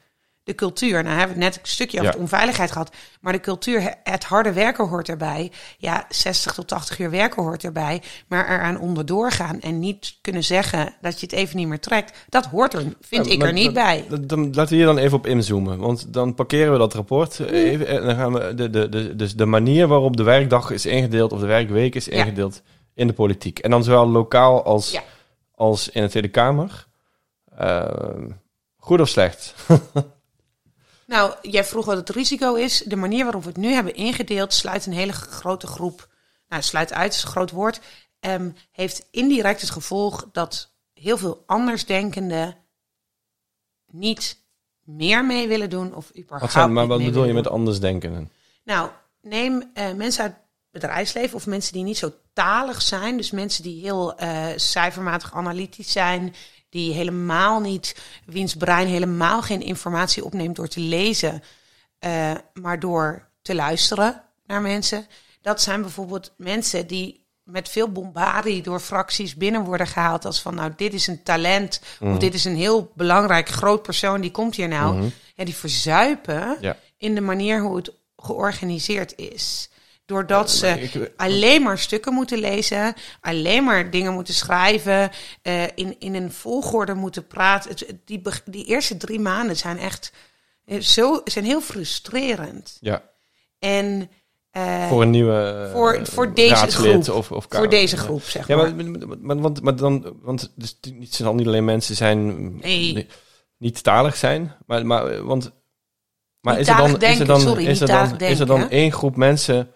[SPEAKER 2] De cultuur, nou hebben we het net een stukje over
[SPEAKER 1] Ja.
[SPEAKER 2] de onveiligheid gehad. Maar de cultuur, het harde werken hoort erbij. Ja, 60 tot 80 uur werken hoort erbij. Maar eraan onderdoor gaan en niet kunnen zeggen dat je het even niet meer trekt. Dat hoort er, vind
[SPEAKER 1] Ja,
[SPEAKER 2] ik er niet bij.
[SPEAKER 1] Dan, laten we hier dan even op inzoomen. Want dan parkeren we dat rapport
[SPEAKER 2] Mm.
[SPEAKER 1] even. En dan gaan we de, de, de, dus de manier waarop de werkdag is ingedeeld, of de werkweek is
[SPEAKER 2] Ja.
[SPEAKER 1] ingedeeld in de politiek. En dan zowel lokaal als,
[SPEAKER 2] Ja.
[SPEAKER 1] als in de Tweede Kamer. Ehm, goed of slecht?
[SPEAKER 2] Nou, jij vroeg wat het risico is. De manier waarop we het nu hebben ingedeeld sluit een hele grote groep. Nou, sluit uit is een groot woord. ehm, heeft indirect het gevolg dat heel veel andersdenkenden niet meer mee willen doen of überhaupt
[SPEAKER 1] Wat zijn, maar wat bedoel je met anders denken?
[SPEAKER 2] nou, neem eh, mensen uit het bedrijfsleven of mensen die niet zo talig zijn. Dus mensen die heel eh, cijfermatig analytisch zijn. Die helemaal niet, wiens brein helemaal geen informatie opneemt door te lezen. eh, maar door te luisteren naar mensen. Dat zijn bijvoorbeeld mensen die met veel bombardie door fracties binnen worden gehaald. Als van, nou, dit is een talent. Of dit is een heel belangrijk groot persoon. Die komt hier nou.
[SPEAKER 1] Mhm.
[SPEAKER 2] Ja, die verzuipen
[SPEAKER 1] Ja.
[SPEAKER 2] in de manier hoe het georganiseerd is. Doordat ze
[SPEAKER 1] ik-
[SPEAKER 2] alleen maar stukken moeten lezen, alleen maar dingen moeten schrijven, eh, in, in een volgorde moeten praten. Het, die, die eerste drie maanden zijn echt eh, zo, zijn heel frustrerend.
[SPEAKER 1] Ja.
[SPEAKER 2] En eh,
[SPEAKER 1] voor een nieuwe
[SPEAKER 2] voor- voor deze groep.
[SPEAKER 1] Of, of
[SPEAKER 2] voor deze
[SPEAKER 1] ja.
[SPEAKER 2] groep, zeg
[SPEAKER 1] Ja,
[SPEAKER 2] maar.
[SPEAKER 1] maar, maar, maar- want, maar dan, want dus niet, het zal niet alleen mensen zijn
[SPEAKER 2] Nee.
[SPEAKER 1] die niet talig zijn, maar, maar want maar is er dan, is er dan,
[SPEAKER 2] sorry,
[SPEAKER 1] is er dan, is er één groep mensen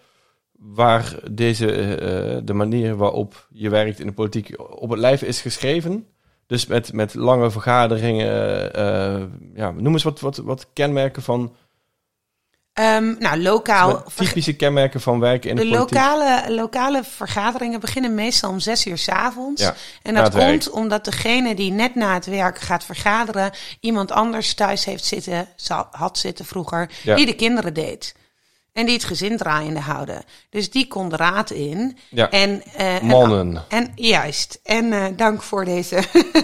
[SPEAKER 1] waar deze, eh, de manier waarop je werkt in de politiek op het lijf is geschreven? Dus met, met lange vergaderingen, eh, ja, noem eens wat, wat, wat kenmerken van,
[SPEAKER 2] Ehm, nou, lokaal.
[SPEAKER 1] typische kenmerken van werken in de,
[SPEAKER 2] De
[SPEAKER 1] politiek.
[SPEAKER 2] lokale, lokale vergaderingen beginnen meestal om zes uur s avonds.
[SPEAKER 1] Ja,
[SPEAKER 2] en dat komt omdat degene die net na het werk gaat vergaderen, iemand anders thuis heeft zitten, had zitten vroeger,
[SPEAKER 1] Ja.
[SPEAKER 2] die de kinderen deed. En die het gezin draaiende houden. Dus die kon de raad in.
[SPEAKER 1] Ja.
[SPEAKER 2] En, eh, en-
[SPEAKER 1] Mannen.
[SPEAKER 2] En, juist. En eh, dank voor deze.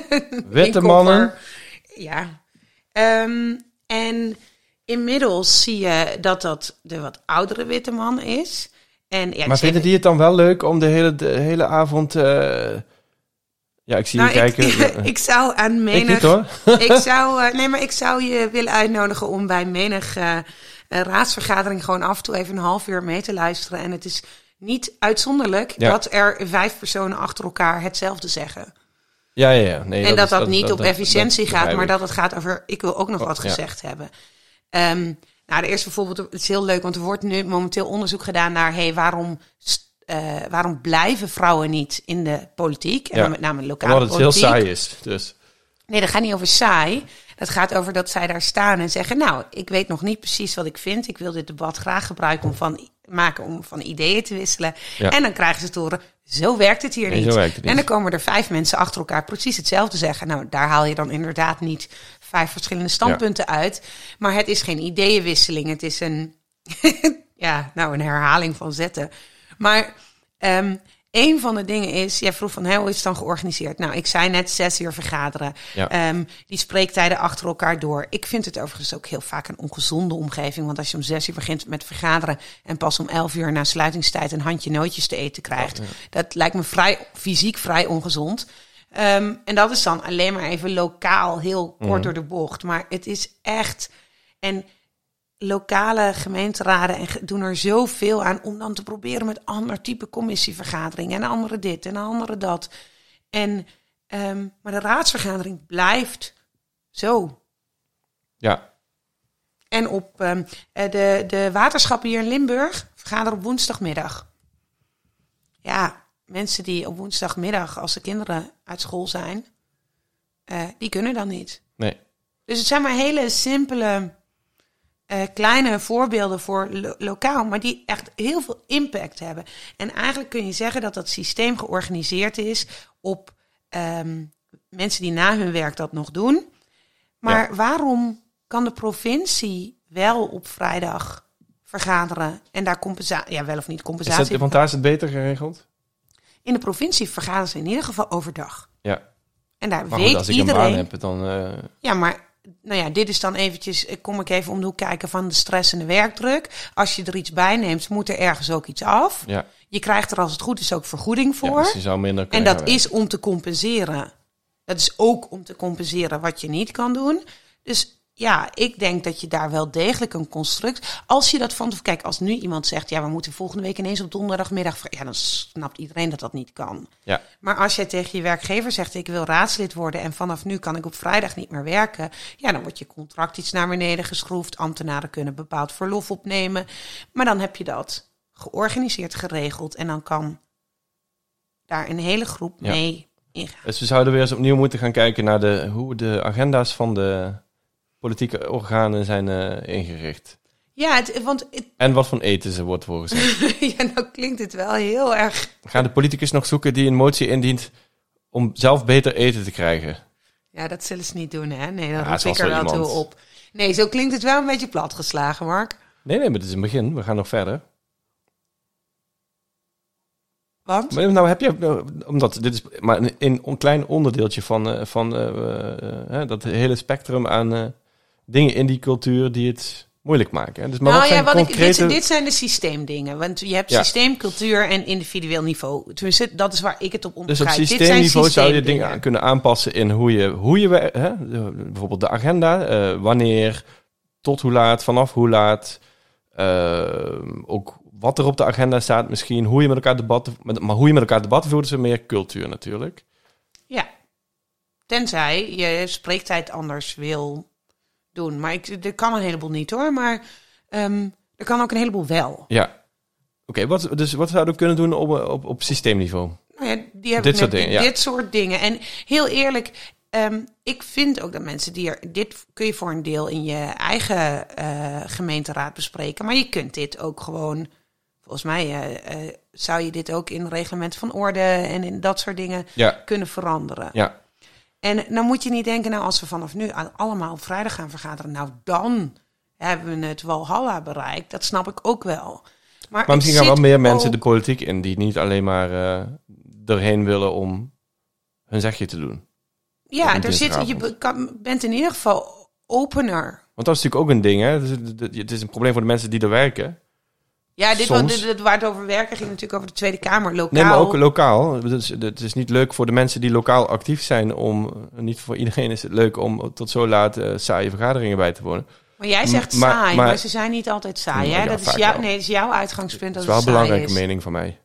[SPEAKER 1] Witte mannen.
[SPEAKER 2] Ja. Ehm, en inmiddels zie je dat dat de wat oudere witte man is. En, ja, ik
[SPEAKER 1] Maar vinden die het dan wel leuk om de hele, de hele avond... eh, Ja, ik zie
[SPEAKER 2] Nou,
[SPEAKER 1] je kijken.
[SPEAKER 2] ik, ik zou aan
[SPEAKER 1] Ik
[SPEAKER 2] menig...
[SPEAKER 1] niet hoor.
[SPEAKER 2] ik zou, nee, maar ik zou je willen uitnodigen om bij menig eh, eh, raadsvergadering gewoon af en toe even een half uur mee te luisteren. En het is niet uitzonderlijk
[SPEAKER 1] Ja.
[SPEAKER 2] dat er vijf personen achter elkaar hetzelfde zeggen.
[SPEAKER 1] Ja, ja, ja. Nee,
[SPEAKER 2] en dat
[SPEAKER 1] is-
[SPEAKER 2] dat, niet op efficiëntie gaat, maar dat het gaat over ik wil ook nog wat
[SPEAKER 1] Ja.
[SPEAKER 2] gezegd hebben. Ehm, nou, de eerste bijvoorbeeld, het is heel leuk, want er wordt nu momenteel onderzoek gedaan naar hey, waarom, eh, waarom blijven vrouwen niet in de politiek? En
[SPEAKER 1] Ja.
[SPEAKER 2] met name lokale
[SPEAKER 1] Omdat het heel
[SPEAKER 2] politiek.
[SPEAKER 1] saai is. Dus.
[SPEAKER 2] Nee, dat gaat niet over saai. Dat gaat over dat zij daar staan en zeggen: Nou, ik weet nog niet precies wat ik vind. Ik wil dit debat graag gebruiken om van, maken om van ideeën te wisselen.
[SPEAKER 1] Ja.
[SPEAKER 2] En dan krijgen ze te horen: Zo werkt het hier
[SPEAKER 1] Nee,
[SPEAKER 2] niet.
[SPEAKER 1] zo werkt het niet.
[SPEAKER 2] En dan komen er vijf mensen achter elkaar precies hetzelfde zeggen. Nou, daar haal je dan inderdaad niet vijf verschillende standpunten uit. Maar het is geen ideeënwisseling. Het is een, ja, nou, een herhaling van zetten. Maar ehm een van de dingen is, jij vroeg van hè, hoe is het dan georganiseerd? Nou, ik zei net zes uur vergaderen.
[SPEAKER 1] Ja.
[SPEAKER 2] Ehm, die spreektijden achter elkaar door. Ik vind het overigens ook heel vaak een ongezonde omgeving. Want als je om zes uur begint met vergaderen en pas om elf uur na sluitingstijd een handje nootjes te eten krijgt, dat lijkt me vrij fysiek vrij ongezond. Ehm, en dat is dan alleen maar even lokaal, heel kort door de bocht. Maar het is echt. En lokale gemeenteraden en doen er zoveel aan om dan te proberen met ander type commissievergaderingen en andere dit en andere dat. En, ehm, maar de raadsvergadering blijft zo.
[SPEAKER 1] Ja,
[SPEAKER 2] En op ehm, eh, de, de waterschappen hier in Limburg vergaderen op woensdagmiddag. Ja, mensen die op woensdagmiddag, als de kinderen uit school zijn, eh, die kunnen dan niet.
[SPEAKER 1] nee.
[SPEAKER 2] Dus het zijn maar hele simpele, eh, kleine voorbeelden voor lo- lokaal, maar die echt heel veel impact hebben. En eigenlijk kun je zeggen dat dat systeem georganiseerd is op ehm, mensen die na hun werk dat nog doen. Maar waarom kan de provincie wel op vrijdag vergaderen en daar compensatie, ja wel of niet
[SPEAKER 1] Is
[SPEAKER 2] compensatie?
[SPEAKER 1] dat, want daar is het beter geregeld?
[SPEAKER 2] In de provincie vergaderen ze in ieder geval overdag.
[SPEAKER 1] Ja.
[SPEAKER 2] En daar
[SPEAKER 1] Maar
[SPEAKER 2] weet
[SPEAKER 1] goed, als ik
[SPEAKER 2] iedereen.
[SPEAKER 1] een baan heb, dan... eh,
[SPEAKER 2] Ja, maar nou ja, dit is dan eventjes, eh, kom ik even om de hoek kijken van de stress en de werkdruk. Als je er iets bij neemt, moet er ergens ook iets af.
[SPEAKER 1] ja.
[SPEAKER 2] Je krijgt er als het goed is ook vergoeding
[SPEAKER 1] ja,
[SPEAKER 2] voor.
[SPEAKER 1] dus je zou minder
[SPEAKER 2] en dat is om te compenseren. Dat is ook om te compenseren wat je niet kan doen. Dus ja, ik denk dat je daar wel degelijk een construct. Als je dat van. Kijk, als nu iemand zegt. Ja, we moeten volgende week ineens op donderdagmiddag. Ja, dan snapt iedereen dat dat niet kan.
[SPEAKER 1] Ja,
[SPEAKER 2] Maar als jij tegen je werkgever zegt: Ik wil raadslid worden en vanaf nu kan ik op vrijdag niet meer werken. Ja, dan wordt je contract iets naar beneden geschroefd. Ambtenaren kunnen bepaald verlof opnemen. Maar dan heb je dat georganiseerd, geregeld. En dan kan daar een hele groep
[SPEAKER 1] Ja.
[SPEAKER 2] mee ingaan.
[SPEAKER 1] dus we zouden weer eens opnieuw moeten gaan kijken naar de, hoe de agenda's van de politieke organen zijn eh, ingericht.
[SPEAKER 2] Ja, het, want het,
[SPEAKER 1] En wat voor eten ze wordt voorgezet.
[SPEAKER 2] ja, nou klinkt het wel heel erg.
[SPEAKER 1] Gaan de politicus nog zoeken die een motie indient om zelf beter eten te krijgen?
[SPEAKER 2] Ja, dat zullen ze niet doen, hè? Nee, dan
[SPEAKER 1] Ja,
[SPEAKER 2] roep ik er wel toe op. Nee, zo klinkt het wel een beetje platgeslagen, Mark.
[SPEAKER 1] Nee, nee, maar het is een begin. We gaan nog verder.
[SPEAKER 2] Want?
[SPEAKER 1] Maar nou heb je, nou, omdat dit is maar een, een, klein onderdeeltje van, eh, van eh, dat hele spectrum aan dingen in die cultuur die het moeilijk maken. Hè? Dus, maar
[SPEAKER 2] nou
[SPEAKER 1] wat
[SPEAKER 2] ja,
[SPEAKER 1] zijn
[SPEAKER 2] wat ik,
[SPEAKER 1] concrete...
[SPEAKER 2] dit, dit zijn de systeemdingen. Want je hebt
[SPEAKER 1] Ja.
[SPEAKER 2] systeem, cultuur en individueel niveau. Tenminste, dat is waar ik het op
[SPEAKER 1] Dus
[SPEAKER 2] onderscheid.
[SPEAKER 1] op
[SPEAKER 2] Dit zijn
[SPEAKER 1] systeemniveau zou je dingen aan kunnen aanpassen in hoe je, hoe je hè? bijvoorbeeld de agenda, eh, wanneer, tot hoe laat, vanaf hoe laat, eh, ook wat er op de agenda staat misschien, hoe je met elkaar debatten, met- maar hoe je met elkaar debatten voert, is meer cultuur natuurlijk.
[SPEAKER 2] Ja. Tenzij je spreektijd anders wil doen. Maar ik, er kan een heleboel niet hoor. Maar ehm, er kan ook een heleboel wel.
[SPEAKER 1] Ja. Oké, wat, dus wat zouden we kunnen doen op, op, op systeemniveau?
[SPEAKER 2] Nou ja, die hebben
[SPEAKER 1] Dit soort dingen, ja.
[SPEAKER 2] Dit soort dingen. En heel eerlijk, ehm, ik vind ook dat mensen die er... Dit kun je voor een deel in je eigen eh, gemeenteraad bespreken. Maar je kunt dit ook gewoon... Volgens mij eh, eh, zou je dit ook in reglementen van orde en in dat soort dingen
[SPEAKER 1] Ja,
[SPEAKER 2] kunnen veranderen.
[SPEAKER 1] ja.
[SPEAKER 2] En dan moet je niet denken, nou als we vanaf nu aan- allemaal op vrijdag gaan vergaderen, nou dan hebben we het Walhalla bereikt. Dat snap ik ook wel. Maar,
[SPEAKER 1] misschien gaan wel meer mensen
[SPEAKER 2] ook-
[SPEAKER 1] de politiek in die niet alleen maar eh erheen willen om hun zegje te doen.
[SPEAKER 2] Ja, er zit, je kan- bent in ieder geval opener.
[SPEAKER 1] Want dat is natuurlijk ook een ding, hè? Het is, het is een probleem voor de mensen die er werken.
[SPEAKER 2] Ja, dit,
[SPEAKER 1] Soms.
[SPEAKER 2] dit, dit- waar het over werken ging natuurlijk over de Tweede Kamer, lokaal.
[SPEAKER 1] Nee, maar ook lokaal. Het is, het is niet leuk voor de mensen die lokaal actief zijn om... Niet voor iedereen is het leuk om tot zo laat eh, saaie vergaderingen bij te wonen.
[SPEAKER 2] Maar jij zegt
[SPEAKER 1] Maar-
[SPEAKER 2] saai, maar,
[SPEAKER 1] maar-
[SPEAKER 2] ze zijn niet altijd saai. Hè?
[SPEAKER 1] ja,
[SPEAKER 2] dat, is jou, nee, dat is jouw uitgangspunt.
[SPEAKER 1] Dat
[SPEAKER 2] Dat
[SPEAKER 1] is wel een belangrijke
[SPEAKER 2] is,
[SPEAKER 1] mening van mij.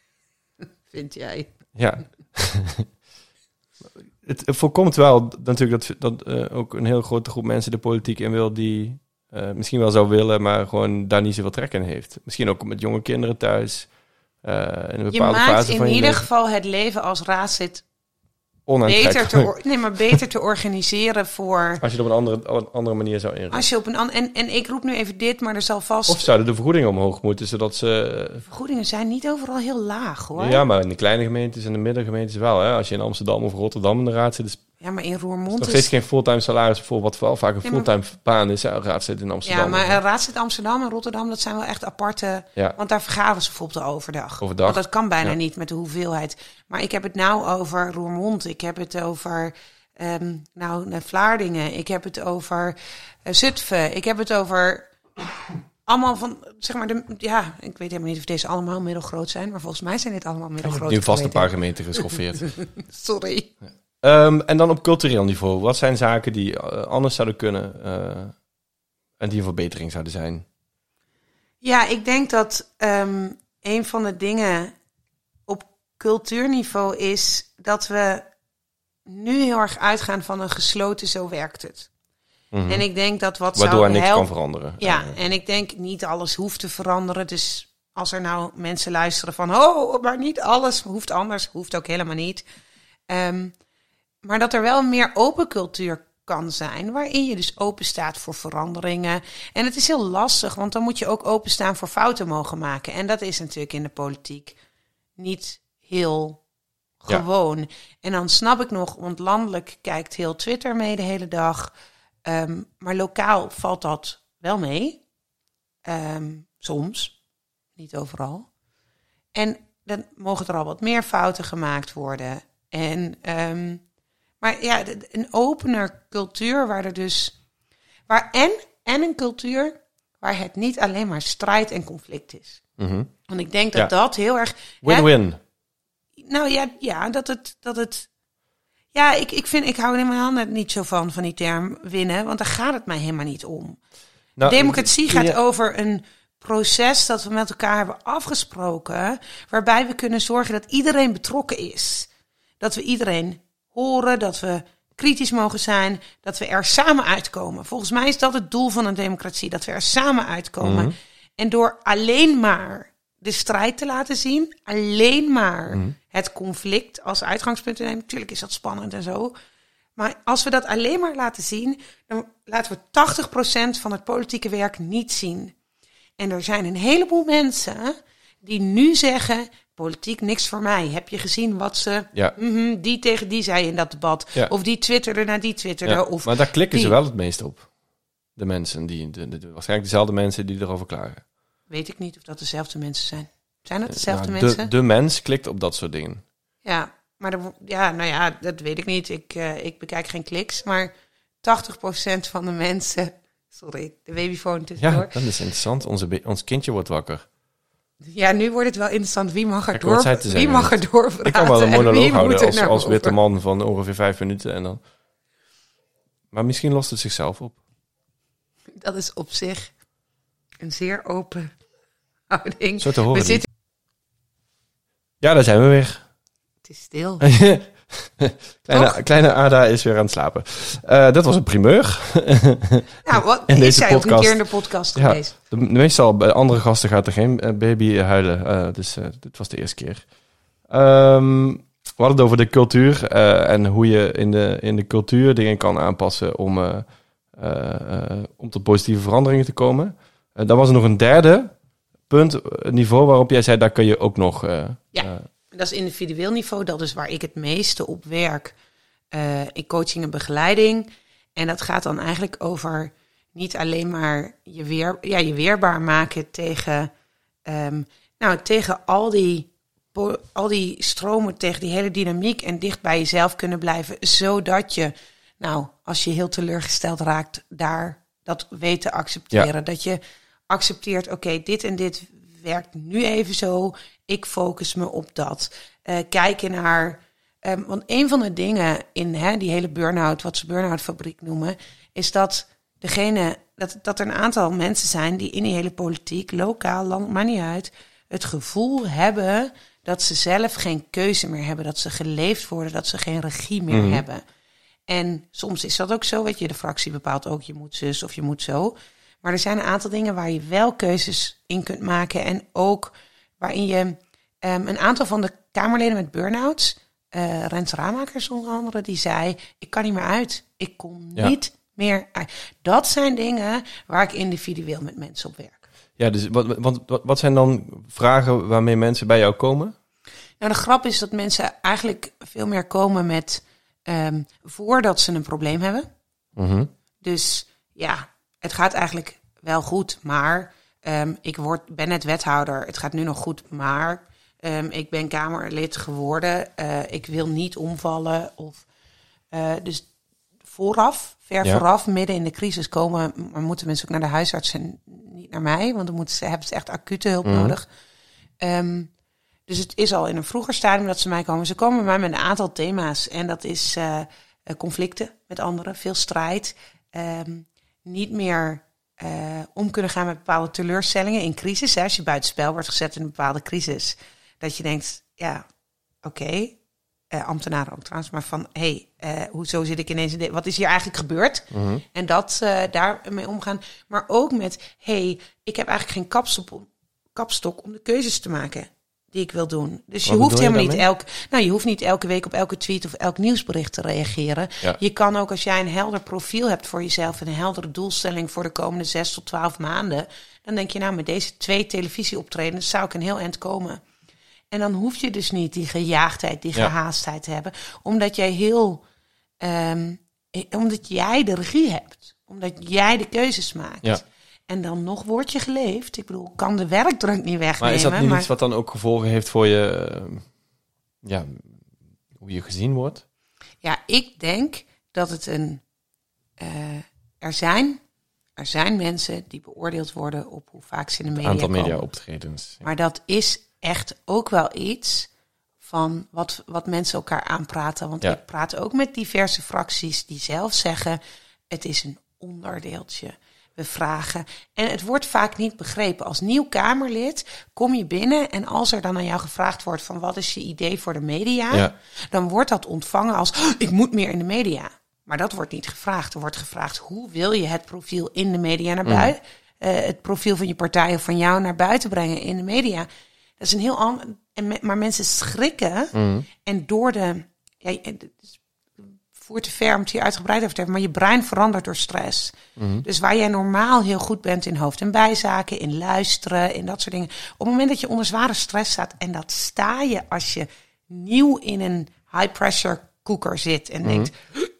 [SPEAKER 2] Vind jij?
[SPEAKER 1] Ja. het, het voorkomt wel natuurlijk dat, dat eh, ook een heel grote groep mensen de politiek in wil die eh, misschien wel zou willen, maar gewoon daar niet zoveel trek in heeft. Misschien ook met jonge kinderen thuis. eh, in een
[SPEAKER 2] Je
[SPEAKER 1] bepaalde
[SPEAKER 2] maakt
[SPEAKER 1] fase
[SPEAKER 2] in
[SPEAKER 1] van je
[SPEAKER 2] ieder
[SPEAKER 1] leven
[SPEAKER 2] geval het leven als
[SPEAKER 1] onaantrekkelijk.
[SPEAKER 2] beter te, nee, maar beter te organiseren voor...
[SPEAKER 1] Als je het op een andere, een andere manier zou inrichten.
[SPEAKER 2] Als je op een an- en, en ik roep nu even dit, maar er zal vast...
[SPEAKER 1] Of zouden de vergoedingen omhoog moeten, zodat ze...
[SPEAKER 2] Vergoedingen zijn niet overal heel laag, hoor.
[SPEAKER 1] Ja, maar in de kleine gemeentes en de middengemeentes wel. Hè? Als je in Amsterdam of Rotterdam in de raad zit, is
[SPEAKER 2] Ja, maar in Roermond
[SPEAKER 1] nog
[SPEAKER 2] is...
[SPEAKER 1] geen fulltime salaris voor wat wel vaak een
[SPEAKER 2] maar-
[SPEAKER 1] fulltime baan is. Hè? Raadslid in Amsterdam.
[SPEAKER 2] Ja, maar uh, Raadslid Amsterdam en Rotterdam, dat zijn wel echt aparte...
[SPEAKER 1] ja.
[SPEAKER 2] Want daar vergaderen ze bijvoorbeeld overdag.
[SPEAKER 1] Overdag.
[SPEAKER 2] Want dat kan bijna
[SPEAKER 1] Ja.
[SPEAKER 2] niet met de hoeveelheid. Maar ik heb het nou over Roermond. Ik heb het over ehm, nou, Vlaardingen. Ik heb het over eh, Zutphen. Ik heb het over allemaal van, zeg maar, de, ja, ik weet helemaal niet of deze allemaal middelgroot zijn. Maar volgens mij zijn dit allemaal middelgroot.
[SPEAKER 1] nu vast een paar gemeenten geschoffeerd.
[SPEAKER 2] Sorry.
[SPEAKER 1] Ehm, en dan op cultureel niveau. Wat zijn zaken die eh, anders zouden kunnen eh, en die een verbetering zouden zijn?
[SPEAKER 2] Ja, ik denk dat ehm, een van de dingen op cultuurniveau is dat we nu heel erg uitgaan van een gesloten zo werkt het.
[SPEAKER 1] Mhm.
[SPEAKER 2] En ik denk dat wat
[SPEAKER 1] Waardoor er
[SPEAKER 2] zou
[SPEAKER 1] niks
[SPEAKER 2] helpen...
[SPEAKER 1] kan veranderen.
[SPEAKER 2] Ja, en ik denk niet alles hoeft te veranderen. Dus als er nou mensen luisteren van... oh, maar niet alles hoeft anders. Hoeft ook helemaal niet. Ehm, maar dat er wel meer open cultuur kan zijn... waarin je dus open staat voor veranderingen. En het is heel lastig, want dan moet je ook openstaan voor fouten mogen maken. En dat is natuurlijk in de politiek niet heel
[SPEAKER 1] Ja.
[SPEAKER 2] gewoon. En dan snap ik nog, want landelijk kijkt heel Twitter mee de hele dag... Ehm, maar lokaal valt dat wel mee. Ehm, soms, niet overal. En dan mogen er al wat meer fouten gemaakt worden. En, ehm, maar ja, een opener cultuur waar er dus. Waar en, en een cultuur waar het niet alleen maar strijd en conflict is.
[SPEAKER 1] mhm.
[SPEAKER 2] Want ik denk dat
[SPEAKER 1] Ja.
[SPEAKER 2] dat heel erg.
[SPEAKER 1] Win-win.
[SPEAKER 2] Nou ja, ja dat het. Dat het ja, ik, ik, vind, ik hou helemaal net niet zo van, van die term winnen, want daar gaat het mij helemaal niet om.
[SPEAKER 1] Nou,
[SPEAKER 2] Democratie
[SPEAKER 1] kun
[SPEAKER 2] gaat over een proces dat we met elkaar hebben afgesproken, waarbij we kunnen zorgen dat iedereen betrokken is. Dat we iedereen horen, dat we kritisch mogen zijn, dat we er samen uitkomen. Volgens mij is dat het doel van een democratie, dat we er samen uitkomen.
[SPEAKER 1] Mhm.
[SPEAKER 2] En door alleen maar de strijd te laten zien, alleen maar
[SPEAKER 1] Mhm.
[SPEAKER 2] het conflict als uitgangspunt te nemen. Natuurlijk is dat spannend en zo. Maar als we dat alleen maar laten zien, dan laten we 80% van het politieke werk niet zien. En er zijn een heleboel mensen die nu zeggen: politiek niks voor mij. Heb je gezien wat ze
[SPEAKER 1] Ja.
[SPEAKER 2] mhm, die tegen die zei in dat debat?
[SPEAKER 1] Ja.
[SPEAKER 2] Of die twitterde naar die twitterde?
[SPEAKER 1] Ja,
[SPEAKER 2] Of
[SPEAKER 1] maar daar klikken ze wel het meest op. De mensen, die, de, de- de- waarschijnlijk dezelfde mensen die erover klagen.
[SPEAKER 2] weet ik niet of dat dezelfde mensen zijn. Zijn dat dezelfde
[SPEAKER 1] Nou,
[SPEAKER 2] mensen?
[SPEAKER 1] de, de mens klikt op dat soort dingen.
[SPEAKER 2] Ja, maar ja, nou ja, dat weet ik niet. Ik, eh, ik bekijk geen kliks, maar 80% van de mensen. Sorry, de babyfoon
[SPEAKER 1] Ja,
[SPEAKER 2] tussendoor.
[SPEAKER 1] dat is interessant. Onze, ons kindje wordt wakker.
[SPEAKER 2] Ja. nu wordt het wel interessant. Wie mag er, door, wie mag er doorpraten?
[SPEAKER 1] Ik kan wel een monoloog houden als, witte man van ongeveer vijf minuten. En dan... Maar misschien lost het zichzelf op.
[SPEAKER 2] Dat is op zich een zeer open houding.
[SPEAKER 1] Zo te horen.
[SPEAKER 2] We zitten...
[SPEAKER 1] Ja, daar zijn we weer.
[SPEAKER 2] Het is stil.
[SPEAKER 1] kleine, kleine Ada is weer aan het slapen. Eh, dat was een primeur.
[SPEAKER 2] Nou, wat
[SPEAKER 1] In
[SPEAKER 2] is ook een keer in de podcast
[SPEAKER 1] Ja.
[SPEAKER 2] geweest?
[SPEAKER 1] De, meestal bij andere gasten gaat er geen eh, baby huilen. Eh, dus dit was de eerste keer. Ehm, we hadden het over de cultuur en hoe je in de, in de cultuur dingen kan aanpassen om, om tot positieve veranderingen te komen. Dan was er nog een derde punt, niveau waarop jij zei, daar kun je ook nog...
[SPEAKER 2] Ja. Dat is individueel niveau. Dat is waar ik het meeste op werk. eh, in coaching en begeleiding. En dat gaat dan eigenlijk over niet alleen maar je, weer, ja, je weerbaar maken tegen, ehm, nou, tegen al, die, al die stromen, tegen die hele dynamiek. En dicht bij jezelf kunnen blijven. Zodat je, nou, als je heel teleurgesteld raakt, daar dat weet te accepteren. Dat je accepteert, oké, dit en dit werkt nu even zo. Ik focus me op dat. Eh, kijken naar. ehm, want een van de dingen in hè, die hele burn-out, wat ze burn-out fabriek noemen, is dat degene. Dat, dat er een aantal mensen zijn die in die hele politiek, lokaal, land, maar niet uit, het gevoel hebben dat ze zelf geen keuze meer hebben, dat ze geleefd worden, dat ze geen regie meer
[SPEAKER 1] Mhm.
[SPEAKER 2] hebben. En soms is dat ook zo, weet je, de fractie bepaalt ook je moet zus of je moet zo. Maar er zijn een aantal dingen waar je wel keuzes in kunt maken. En ook waarin je ehm, een aantal van de Kamerleden met burn-outs, eh Rens Ramakers onder andere, die zei: Ik kan niet meer uit. Ik kom
[SPEAKER 1] Ja.
[SPEAKER 2] niet meer uit. Dat zijn dingen waar ik individueel met mensen op werk.
[SPEAKER 1] ja, dus wat, wat, wat, wat zijn dan vragen waarmee mensen bij jou komen?
[SPEAKER 2] Nou, de grap is dat mensen eigenlijk veel meer komen met ehm, voordat ze een probleem hebben.
[SPEAKER 1] Mhm.
[SPEAKER 2] Dus ja, het gaat eigenlijk wel goed, maar ehm, ik word, ben net wethouder. Het gaat nu nog goed, maar ehm, ik ben Kamerlid geworden. Eh, ik wil niet omvallen. Of, eh, dus vooraf, ver
[SPEAKER 1] Ja.
[SPEAKER 2] vooraf, midden in de crisis komen, maar moeten mensen ook naar de huisarts en niet naar mij, want dan moeten ze, hebben ze echt acute hulp
[SPEAKER 1] Mhm.
[SPEAKER 2] nodig. Ehm, dus het is al in een vroeger stadium dat ze mij komen. Ze komen bij mij met een aantal thema's. En dat is eh, conflicten met anderen, veel strijd. niet meer eh, om kunnen gaan met bepaalde teleurstellingen in crisis. Hè, als je buitenspel wordt gezet in een bepaalde crisis. Dat je denkt, ja, oké. eh, ambtenaren ook trouwens, maar van, hé, hey, eh, hoezo zit ik ineens in dit? Wat is hier eigenlijk gebeurd?
[SPEAKER 1] Mhm.
[SPEAKER 2] En dat uh, daarmee omgaan. Maar ook met, hey, ik heb eigenlijk geen kapstok, kapstok om de keuzes te maken die ik wil doen. Dus je hoeft
[SPEAKER 1] je
[SPEAKER 2] helemaal niet elk, nou, je hoeft niet elke week op elke tweet of elk nieuwsbericht te reageren.
[SPEAKER 1] Ja.
[SPEAKER 2] Je kan ook als jij een helder profiel hebt voor jezelf en een heldere doelstelling voor de komende zes tot twaalf maanden, dan denk je nou met deze twee televisieoptredens zou ik een heel eind komen. En dan hoef je dus niet die gejaagdheid, die
[SPEAKER 1] Ja.
[SPEAKER 2] gehaastheid te hebben, omdat jij heel, ehm, eh, omdat jij de regie hebt, omdat jij de keuzes maakt.
[SPEAKER 1] Ja.
[SPEAKER 2] En dan nog word je geleefd. Ik bedoel, kan de werkdruk niet wegnemen.
[SPEAKER 1] Maar is dat niet
[SPEAKER 2] maar-
[SPEAKER 1] iets wat dan ook gevolgen heeft voor je, eh, ja, hoe je gezien wordt?
[SPEAKER 2] Ja, ik denk dat het een. eh, er, zijn, er zijn mensen die beoordeeld worden op hoe vaak ze in de media
[SPEAKER 1] Aantal media optredens. Ja.
[SPEAKER 2] Maar dat is echt ook wel iets van wat, wat mensen elkaar aanpraten. Want
[SPEAKER 1] Ja.
[SPEAKER 2] ik praat ook met diverse fracties die zelf zeggen: het is een onderdeeltje. We vragen. En het wordt vaak niet begrepen. Als nieuw Kamerlid kom je binnen en als er dan aan jou gevraagd wordt van wat is je idee voor de media,
[SPEAKER 1] Ja.
[SPEAKER 2] dan wordt dat ontvangen als "Oh, ik moet meer in de media. Maar dat wordt niet gevraagd. Er wordt gevraagd hoe wil je het profiel in de media naar buiten, eh, het profiel van je partij of van jou naar buiten brengen in de media. Dat is een heel ander. Maar mensen schrikken
[SPEAKER 1] Mhm.
[SPEAKER 2] en door de. Ja, voert te ver om het hier uitgebreid over te hebben, maar je brein verandert door stress.
[SPEAKER 1] Mhm.
[SPEAKER 2] Dus waar jij normaal heel goed bent in hoofd- en bijzaken, in luisteren, in dat soort dingen. Op het moment dat je onder zware stress staat, en dat sta je als je nieuw in een high-pressure koeker zit en denkt,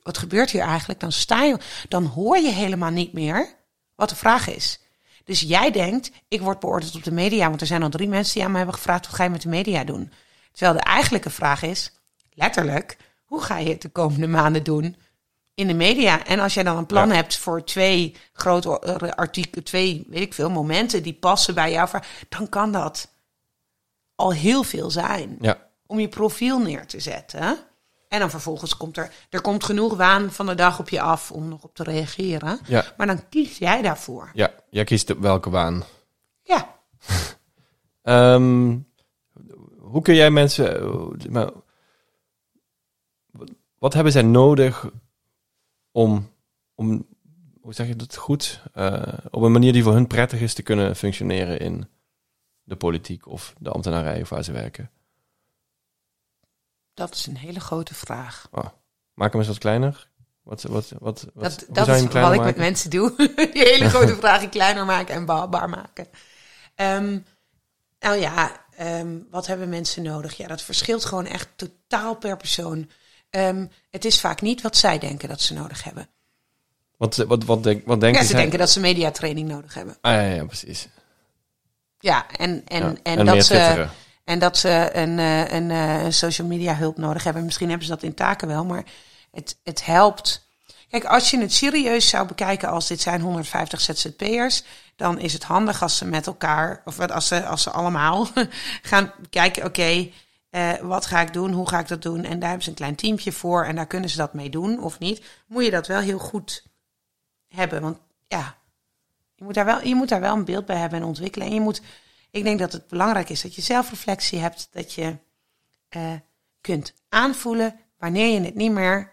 [SPEAKER 2] wat gebeurt hier eigenlijk? Dan sta je, dan hoor je helemaal niet meer wat de vraag is. Dus jij denkt, ik word beoordeeld op de media, want er zijn al drie mensen die aan me hebben gevraagd, wat ga je met de media doen? Terwijl de eigenlijke vraag is, letterlijk, hoe ga je het de komende maanden doen in de media? En als jij dan een plan
[SPEAKER 1] Ja.
[SPEAKER 2] hebt voor twee grote artikelen, twee, weet ik veel, momenten die passen bij jou, dan kan dat al heel veel zijn
[SPEAKER 1] Ja.
[SPEAKER 2] om je profiel neer te zetten. En dan vervolgens komt er, er komt genoeg waan van de dag op je af om nog op te reageren.
[SPEAKER 1] Ja.
[SPEAKER 2] Maar dan kies jij daarvoor.
[SPEAKER 1] ja, jij kiest welke waan.
[SPEAKER 2] Ja.
[SPEAKER 1] Ehm, hoe kun jij mensen... wat hebben zij nodig om, om hoe zeg je dat goed, Eh, op een manier die voor hun prettig is te kunnen functioneren in de politiek of de ambtenarij of waar ze werken?
[SPEAKER 2] Dat is een hele grote vraag.
[SPEAKER 1] Maak hem eens wat kleiner. Wat, wat, wat, wat,
[SPEAKER 2] Dat, dat is wat ik met mensen doe. Die hele grote vragen kleiner maken en behapbaar maken. Ehm, nou ja, ehm, wat hebben mensen nodig? Ja, dat verschilt gewoon echt totaal per persoon. Ehm, het is vaak niet wat zij denken dat ze nodig hebben.
[SPEAKER 1] Wat, wat, wat, denk, wat denken
[SPEAKER 2] Ja, ze
[SPEAKER 1] zij?
[SPEAKER 2] denken dat ze mediatraining nodig hebben.
[SPEAKER 1] Ah, ja, ja, precies.
[SPEAKER 2] Ja, en, en,
[SPEAKER 1] Ja,
[SPEAKER 2] en, dat ze, en dat ze een, eh, een, eh, een social media hulp nodig hebben. Misschien hebben ze dat in taken wel, maar het, het helpt. Kijk, als je het serieus zou bekijken als dit zijn 150 ZZP'ers, dan is het handig als ze met elkaar, of als ze, als ze allemaal gaan kijken, oké, eh, wat ga ik doen, hoe ga ik dat doen? En daar hebben ze een klein teampje voor en daar kunnen ze dat mee doen of niet. Moet je dat wel heel goed hebben, want ja, je moet daar wel, je moet daar wel een beeld bij hebben en ontwikkelen. En je moet, ik denk dat het belangrijk is dat je zelfreflectie hebt, dat je eh, kunt aanvoelen wanneer je het niet meer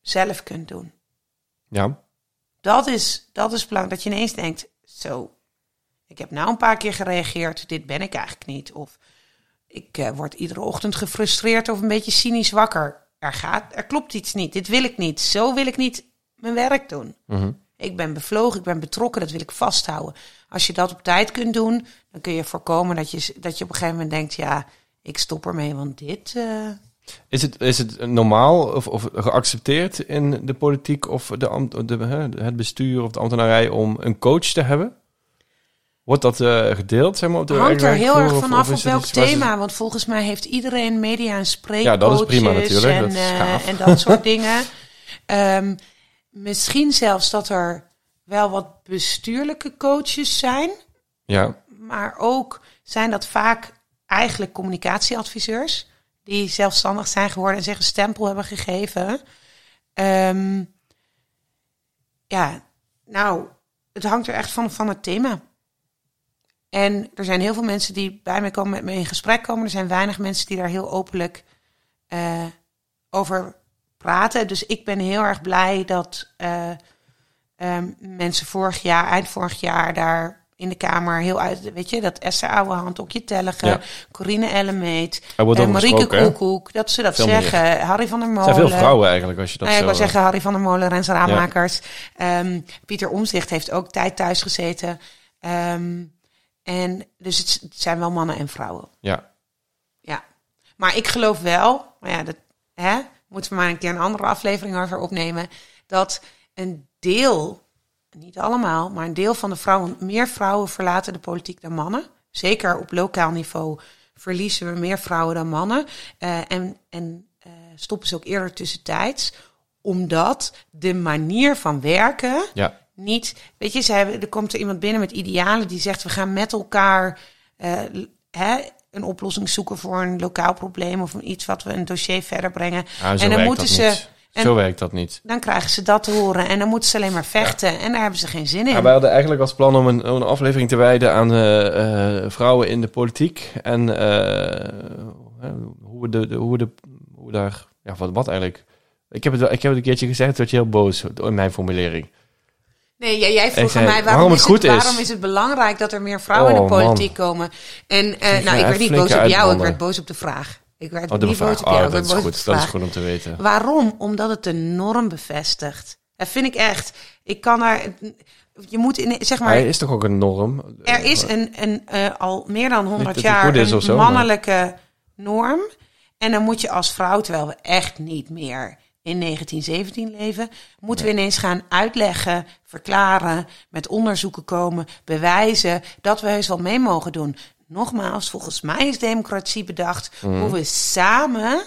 [SPEAKER 2] zelf kunt doen.
[SPEAKER 1] Ja,
[SPEAKER 2] Dat is, dat is belangrijk, dat je ineens denkt, zo, ik heb nou een paar keer gereageerd, dit ben ik eigenlijk niet. Of ik eh, word iedere ochtend gefrustreerd of een beetje cynisch wakker. Er, gaat, er klopt iets niet, dit wil ik niet, zo wil ik niet mijn werk doen.
[SPEAKER 1] Mhm.
[SPEAKER 2] Ik ben bevlogen, ik ben betrokken, dat wil ik vasthouden. Als je dat op tijd kunt doen, dan kun je voorkomen dat je, dat je op een gegeven moment denkt, ja, ik stop ermee, want dit... eh,
[SPEAKER 1] Is het, is het normaal of, of geaccepteerd in de politiek of de, ambt- de, het bestuur of de ambtenarij om een coach te hebben? Wordt dat eh, gedeeld, zeg maar, op de
[SPEAKER 2] hangt er heel erg vanaf op welk thema. Want volgens mij heeft iedereen media en spreekcoaches
[SPEAKER 1] Ja, dat is prima natuurlijk,
[SPEAKER 2] En,
[SPEAKER 1] dat
[SPEAKER 2] eh,
[SPEAKER 1] gaaf.
[SPEAKER 2] en dat soort dingen. Ehm, misschien zelfs dat er wel wat bestuurlijke coaches zijn.
[SPEAKER 1] Ja,
[SPEAKER 2] Maar ook zijn dat vaak eigenlijk communicatieadviseurs. Die zelfstandig zijn geworden en zich een stempel hebben gegeven. Ehm, ja, nou, het hangt er echt van, van het thema. En er zijn heel veel mensen die bij mij komen, met me in gesprek komen. Er zijn weinig mensen die daar heel openlijk eh, over praten. Dus ik ben heel erg blij dat eh, ehm, mensen vorig jaar, eind vorig jaar, daar in de Kamer heel uit, weet je, dat Esther Ouwehand, Okje Tellige,
[SPEAKER 1] Ja.
[SPEAKER 2] Corine Ellemeet,
[SPEAKER 1] er over
[SPEAKER 2] Marieke? Koekoek, dat ze dat
[SPEAKER 1] Veel meer.
[SPEAKER 2] zeggen. Harry van der
[SPEAKER 1] Er
[SPEAKER 2] Molen.
[SPEAKER 1] zijn veel vrouwen eigenlijk, als je dat
[SPEAKER 2] Nou ja, ik
[SPEAKER 1] zo...
[SPEAKER 2] wil zeggen Harry van der Molen, Rens Raammakers. Ehm, Pieter Omzicht heeft ook tijd thuis gezeten. Ehm, en dus het, het zijn wel mannen en vrouwen.
[SPEAKER 1] Ja,
[SPEAKER 2] Ja. Maar ik geloof wel, maar ja, dat hè, moeten we maar een keer een andere aflevering over opnemen. Dat een deel, niet allemaal, maar een deel van de vrouwen, meer vrouwen verlaten de politiek dan mannen. Zeker op lokaal niveau verliezen we meer vrouwen dan mannen. Eh, en en eh, stoppen ze ook eerder tussentijds. Omdat de manier van werken
[SPEAKER 1] ja.
[SPEAKER 2] Niet. Weet je, ze hebben, er komt er iemand binnen met idealen die zegt: we gaan met elkaar eh, hè, een oplossing zoeken voor een lokaal probleem of iets wat we een dossier verder brengen.
[SPEAKER 1] Ah, zo
[SPEAKER 2] en dan
[SPEAKER 1] werkt
[SPEAKER 2] moeten
[SPEAKER 1] dat
[SPEAKER 2] ze.
[SPEAKER 1] niet.
[SPEAKER 2] en-
[SPEAKER 1] Zo werkt dat niet.
[SPEAKER 2] Dan krijgen ze dat te horen en dan moeten ze alleen maar vechten en daar hebben ze geen zin in.
[SPEAKER 1] Ja, wij hadden eigenlijk als plan om een, een aflevering te wijden aan eh, eh, vrouwen in de politiek. En hoe, we de, de- hoe, we de, hoe we daar... Ja, wat, wat eigenlijk... Ik heb, het, ik heb het een keertje gezegd, werd je heel boos in mijn formulering.
[SPEAKER 2] Nee, jij, jij vroeg
[SPEAKER 1] zei,
[SPEAKER 2] aan mij waarom,
[SPEAKER 1] waarom het
[SPEAKER 2] is
[SPEAKER 1] goed
[SPEAKER 2] het,
[SPEAKER 1] is.
[SPEAKER 2] waarom is het belangrijk dat er meer vrouwen in
[SPEAKER 1] Oh,
[SPEAKER 2] de
[SPEAKER 1] man.
[SPEAKER 2] politiek komen. En eh, nou, ik werd niet boos op jou, ik werd boos op de vraag. Ik werd
[SPEAKER 1] Oh, de
[SPEAKER 2] niet
[SPEAKER 1] vraag.
[SPEAKER 2] boos op jou,
[SPEAKER 1] Oh,
[SPEAKER 2] ik werd
[SPEAKER 1] dat is
[SPEAKER 2] boos op
[SPEAKER 1] goed.
[SPEAKER 2] de
[SPEAKER 1] Dat is
[SPEAKER 2] vraag.
[SPEAKER 1] goed om te weten.
[SPEAKER 2] Waarom? Omdat het de norm bevestigt. Dat vind ik echt. Ik kan daar. Je moet in, zeg maar.
[SPEAKER 1] Hij is toch ook een norm?
[SPEAKER 2] Er is een, een, eh, al meer dan 100
[SPEAKER 1] dat hij
[SPEAKER 2] jaar
[SPEAKER 1] goed
[SPEAKER 2] een
[SPEAKER 1] maar-
[SPEAKER 2] mannelijke norm. En dan moet je als vrouw, terwijl we echt niet meer in 1917 leven, moeten we ineens gaan uitleggen, verklaren, met onderzoeken komen, bewijzen dat we heus wel mee mogen doen. Nogmaals, volgens mij is democratie bedacht
[SPEAKER 1] Mhm.
[SPEAKER 2] hoe we samen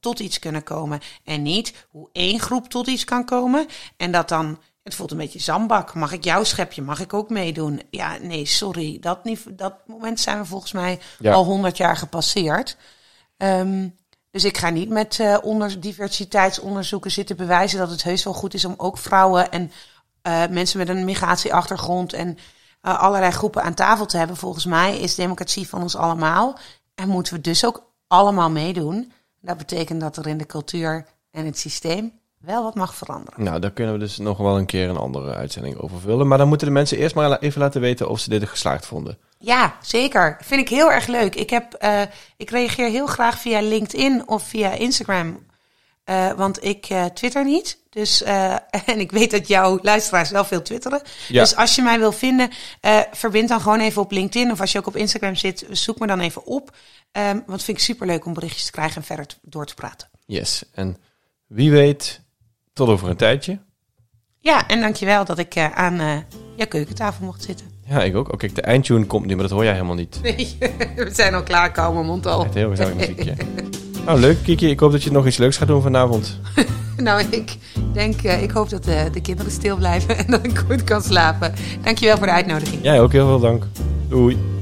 [SPEAKER 2] tot iets kunnen komen. En niet hoe één groep tot iets kan komen. En dat dan, het voelt een beetje zandbak. Mag ik jouw schepje, mag ik ook meedoen? Ja, nee, sorry. Dat, niet, dat moment zijn we volgens mij
[SPEAKER 1] Ja.
[SPEAKER 2] al honderd jaar gepasseerd. Ehm, dus ik ga niet met eh onder, diversiteitsonderzoeken zitten bewijzen dat het heus wel goed is om ook vrouwen en eh, mensen met een migratieachtergrond en uh, allerlei groepen aan tafel te hebben. Volgens mij is democratie van ons allemaal. En moeten we dus ook allemaal meedoen. Dat betekent dat er in de cultuur en het systeem wel wat mag veranderen.
[SPEAKER 1] Nou, daar kunnen we dus nog wel een keer een andere uitzending over vullen. Maar dan moeten de mensen eerst maar even laten weten of ze dit geslaagd vonden.
[SPEAKER 2] Ja, zeker. Vind ik heel erg leuk. Ik, heb, uh, ik reageer heel graag via LinkedIn of via Instagram. Uh, want ik uh, twitter niet. Dus, en ik weet dat jouw luisteraars wel veel twitteren. Ja. Dus als je mij wil vinden, verbind dan gewoon even op LinkedIn. Of als je ook op Instagram zit, zoek me dan even op. Um, want vind ik super leuk om berichtjes te krijgen en verder door te praten.
[SPEAKER 1] Yes, en wie weet tot over een tijdje.
[SPEAKER 2] Ja, en dankjewel dat ik aan jouw keukentafel mocht zitten.
[SPEAKER 1] Ja, ik ook. Oké, oh, de eindtune komt niet, maar dat hoor jij helemaal niet.
[SPEAKER 2] Nee, we zijn al klaar, komen mond al.
[SPEAKER 1] Heel gezellig muziekje. nou, leuk Kiki. Ik hoop dat je nog iets leuks gaat doen vanavond.
[SPEAKER 2] nou, ik denk, uh, ik hoop dat de kinderen stil blijven en dat ik goed kan slapen. Dankjewel voor de uitnodiging.
[SPEAKER 1] Jij ook heel veel dank. Doei.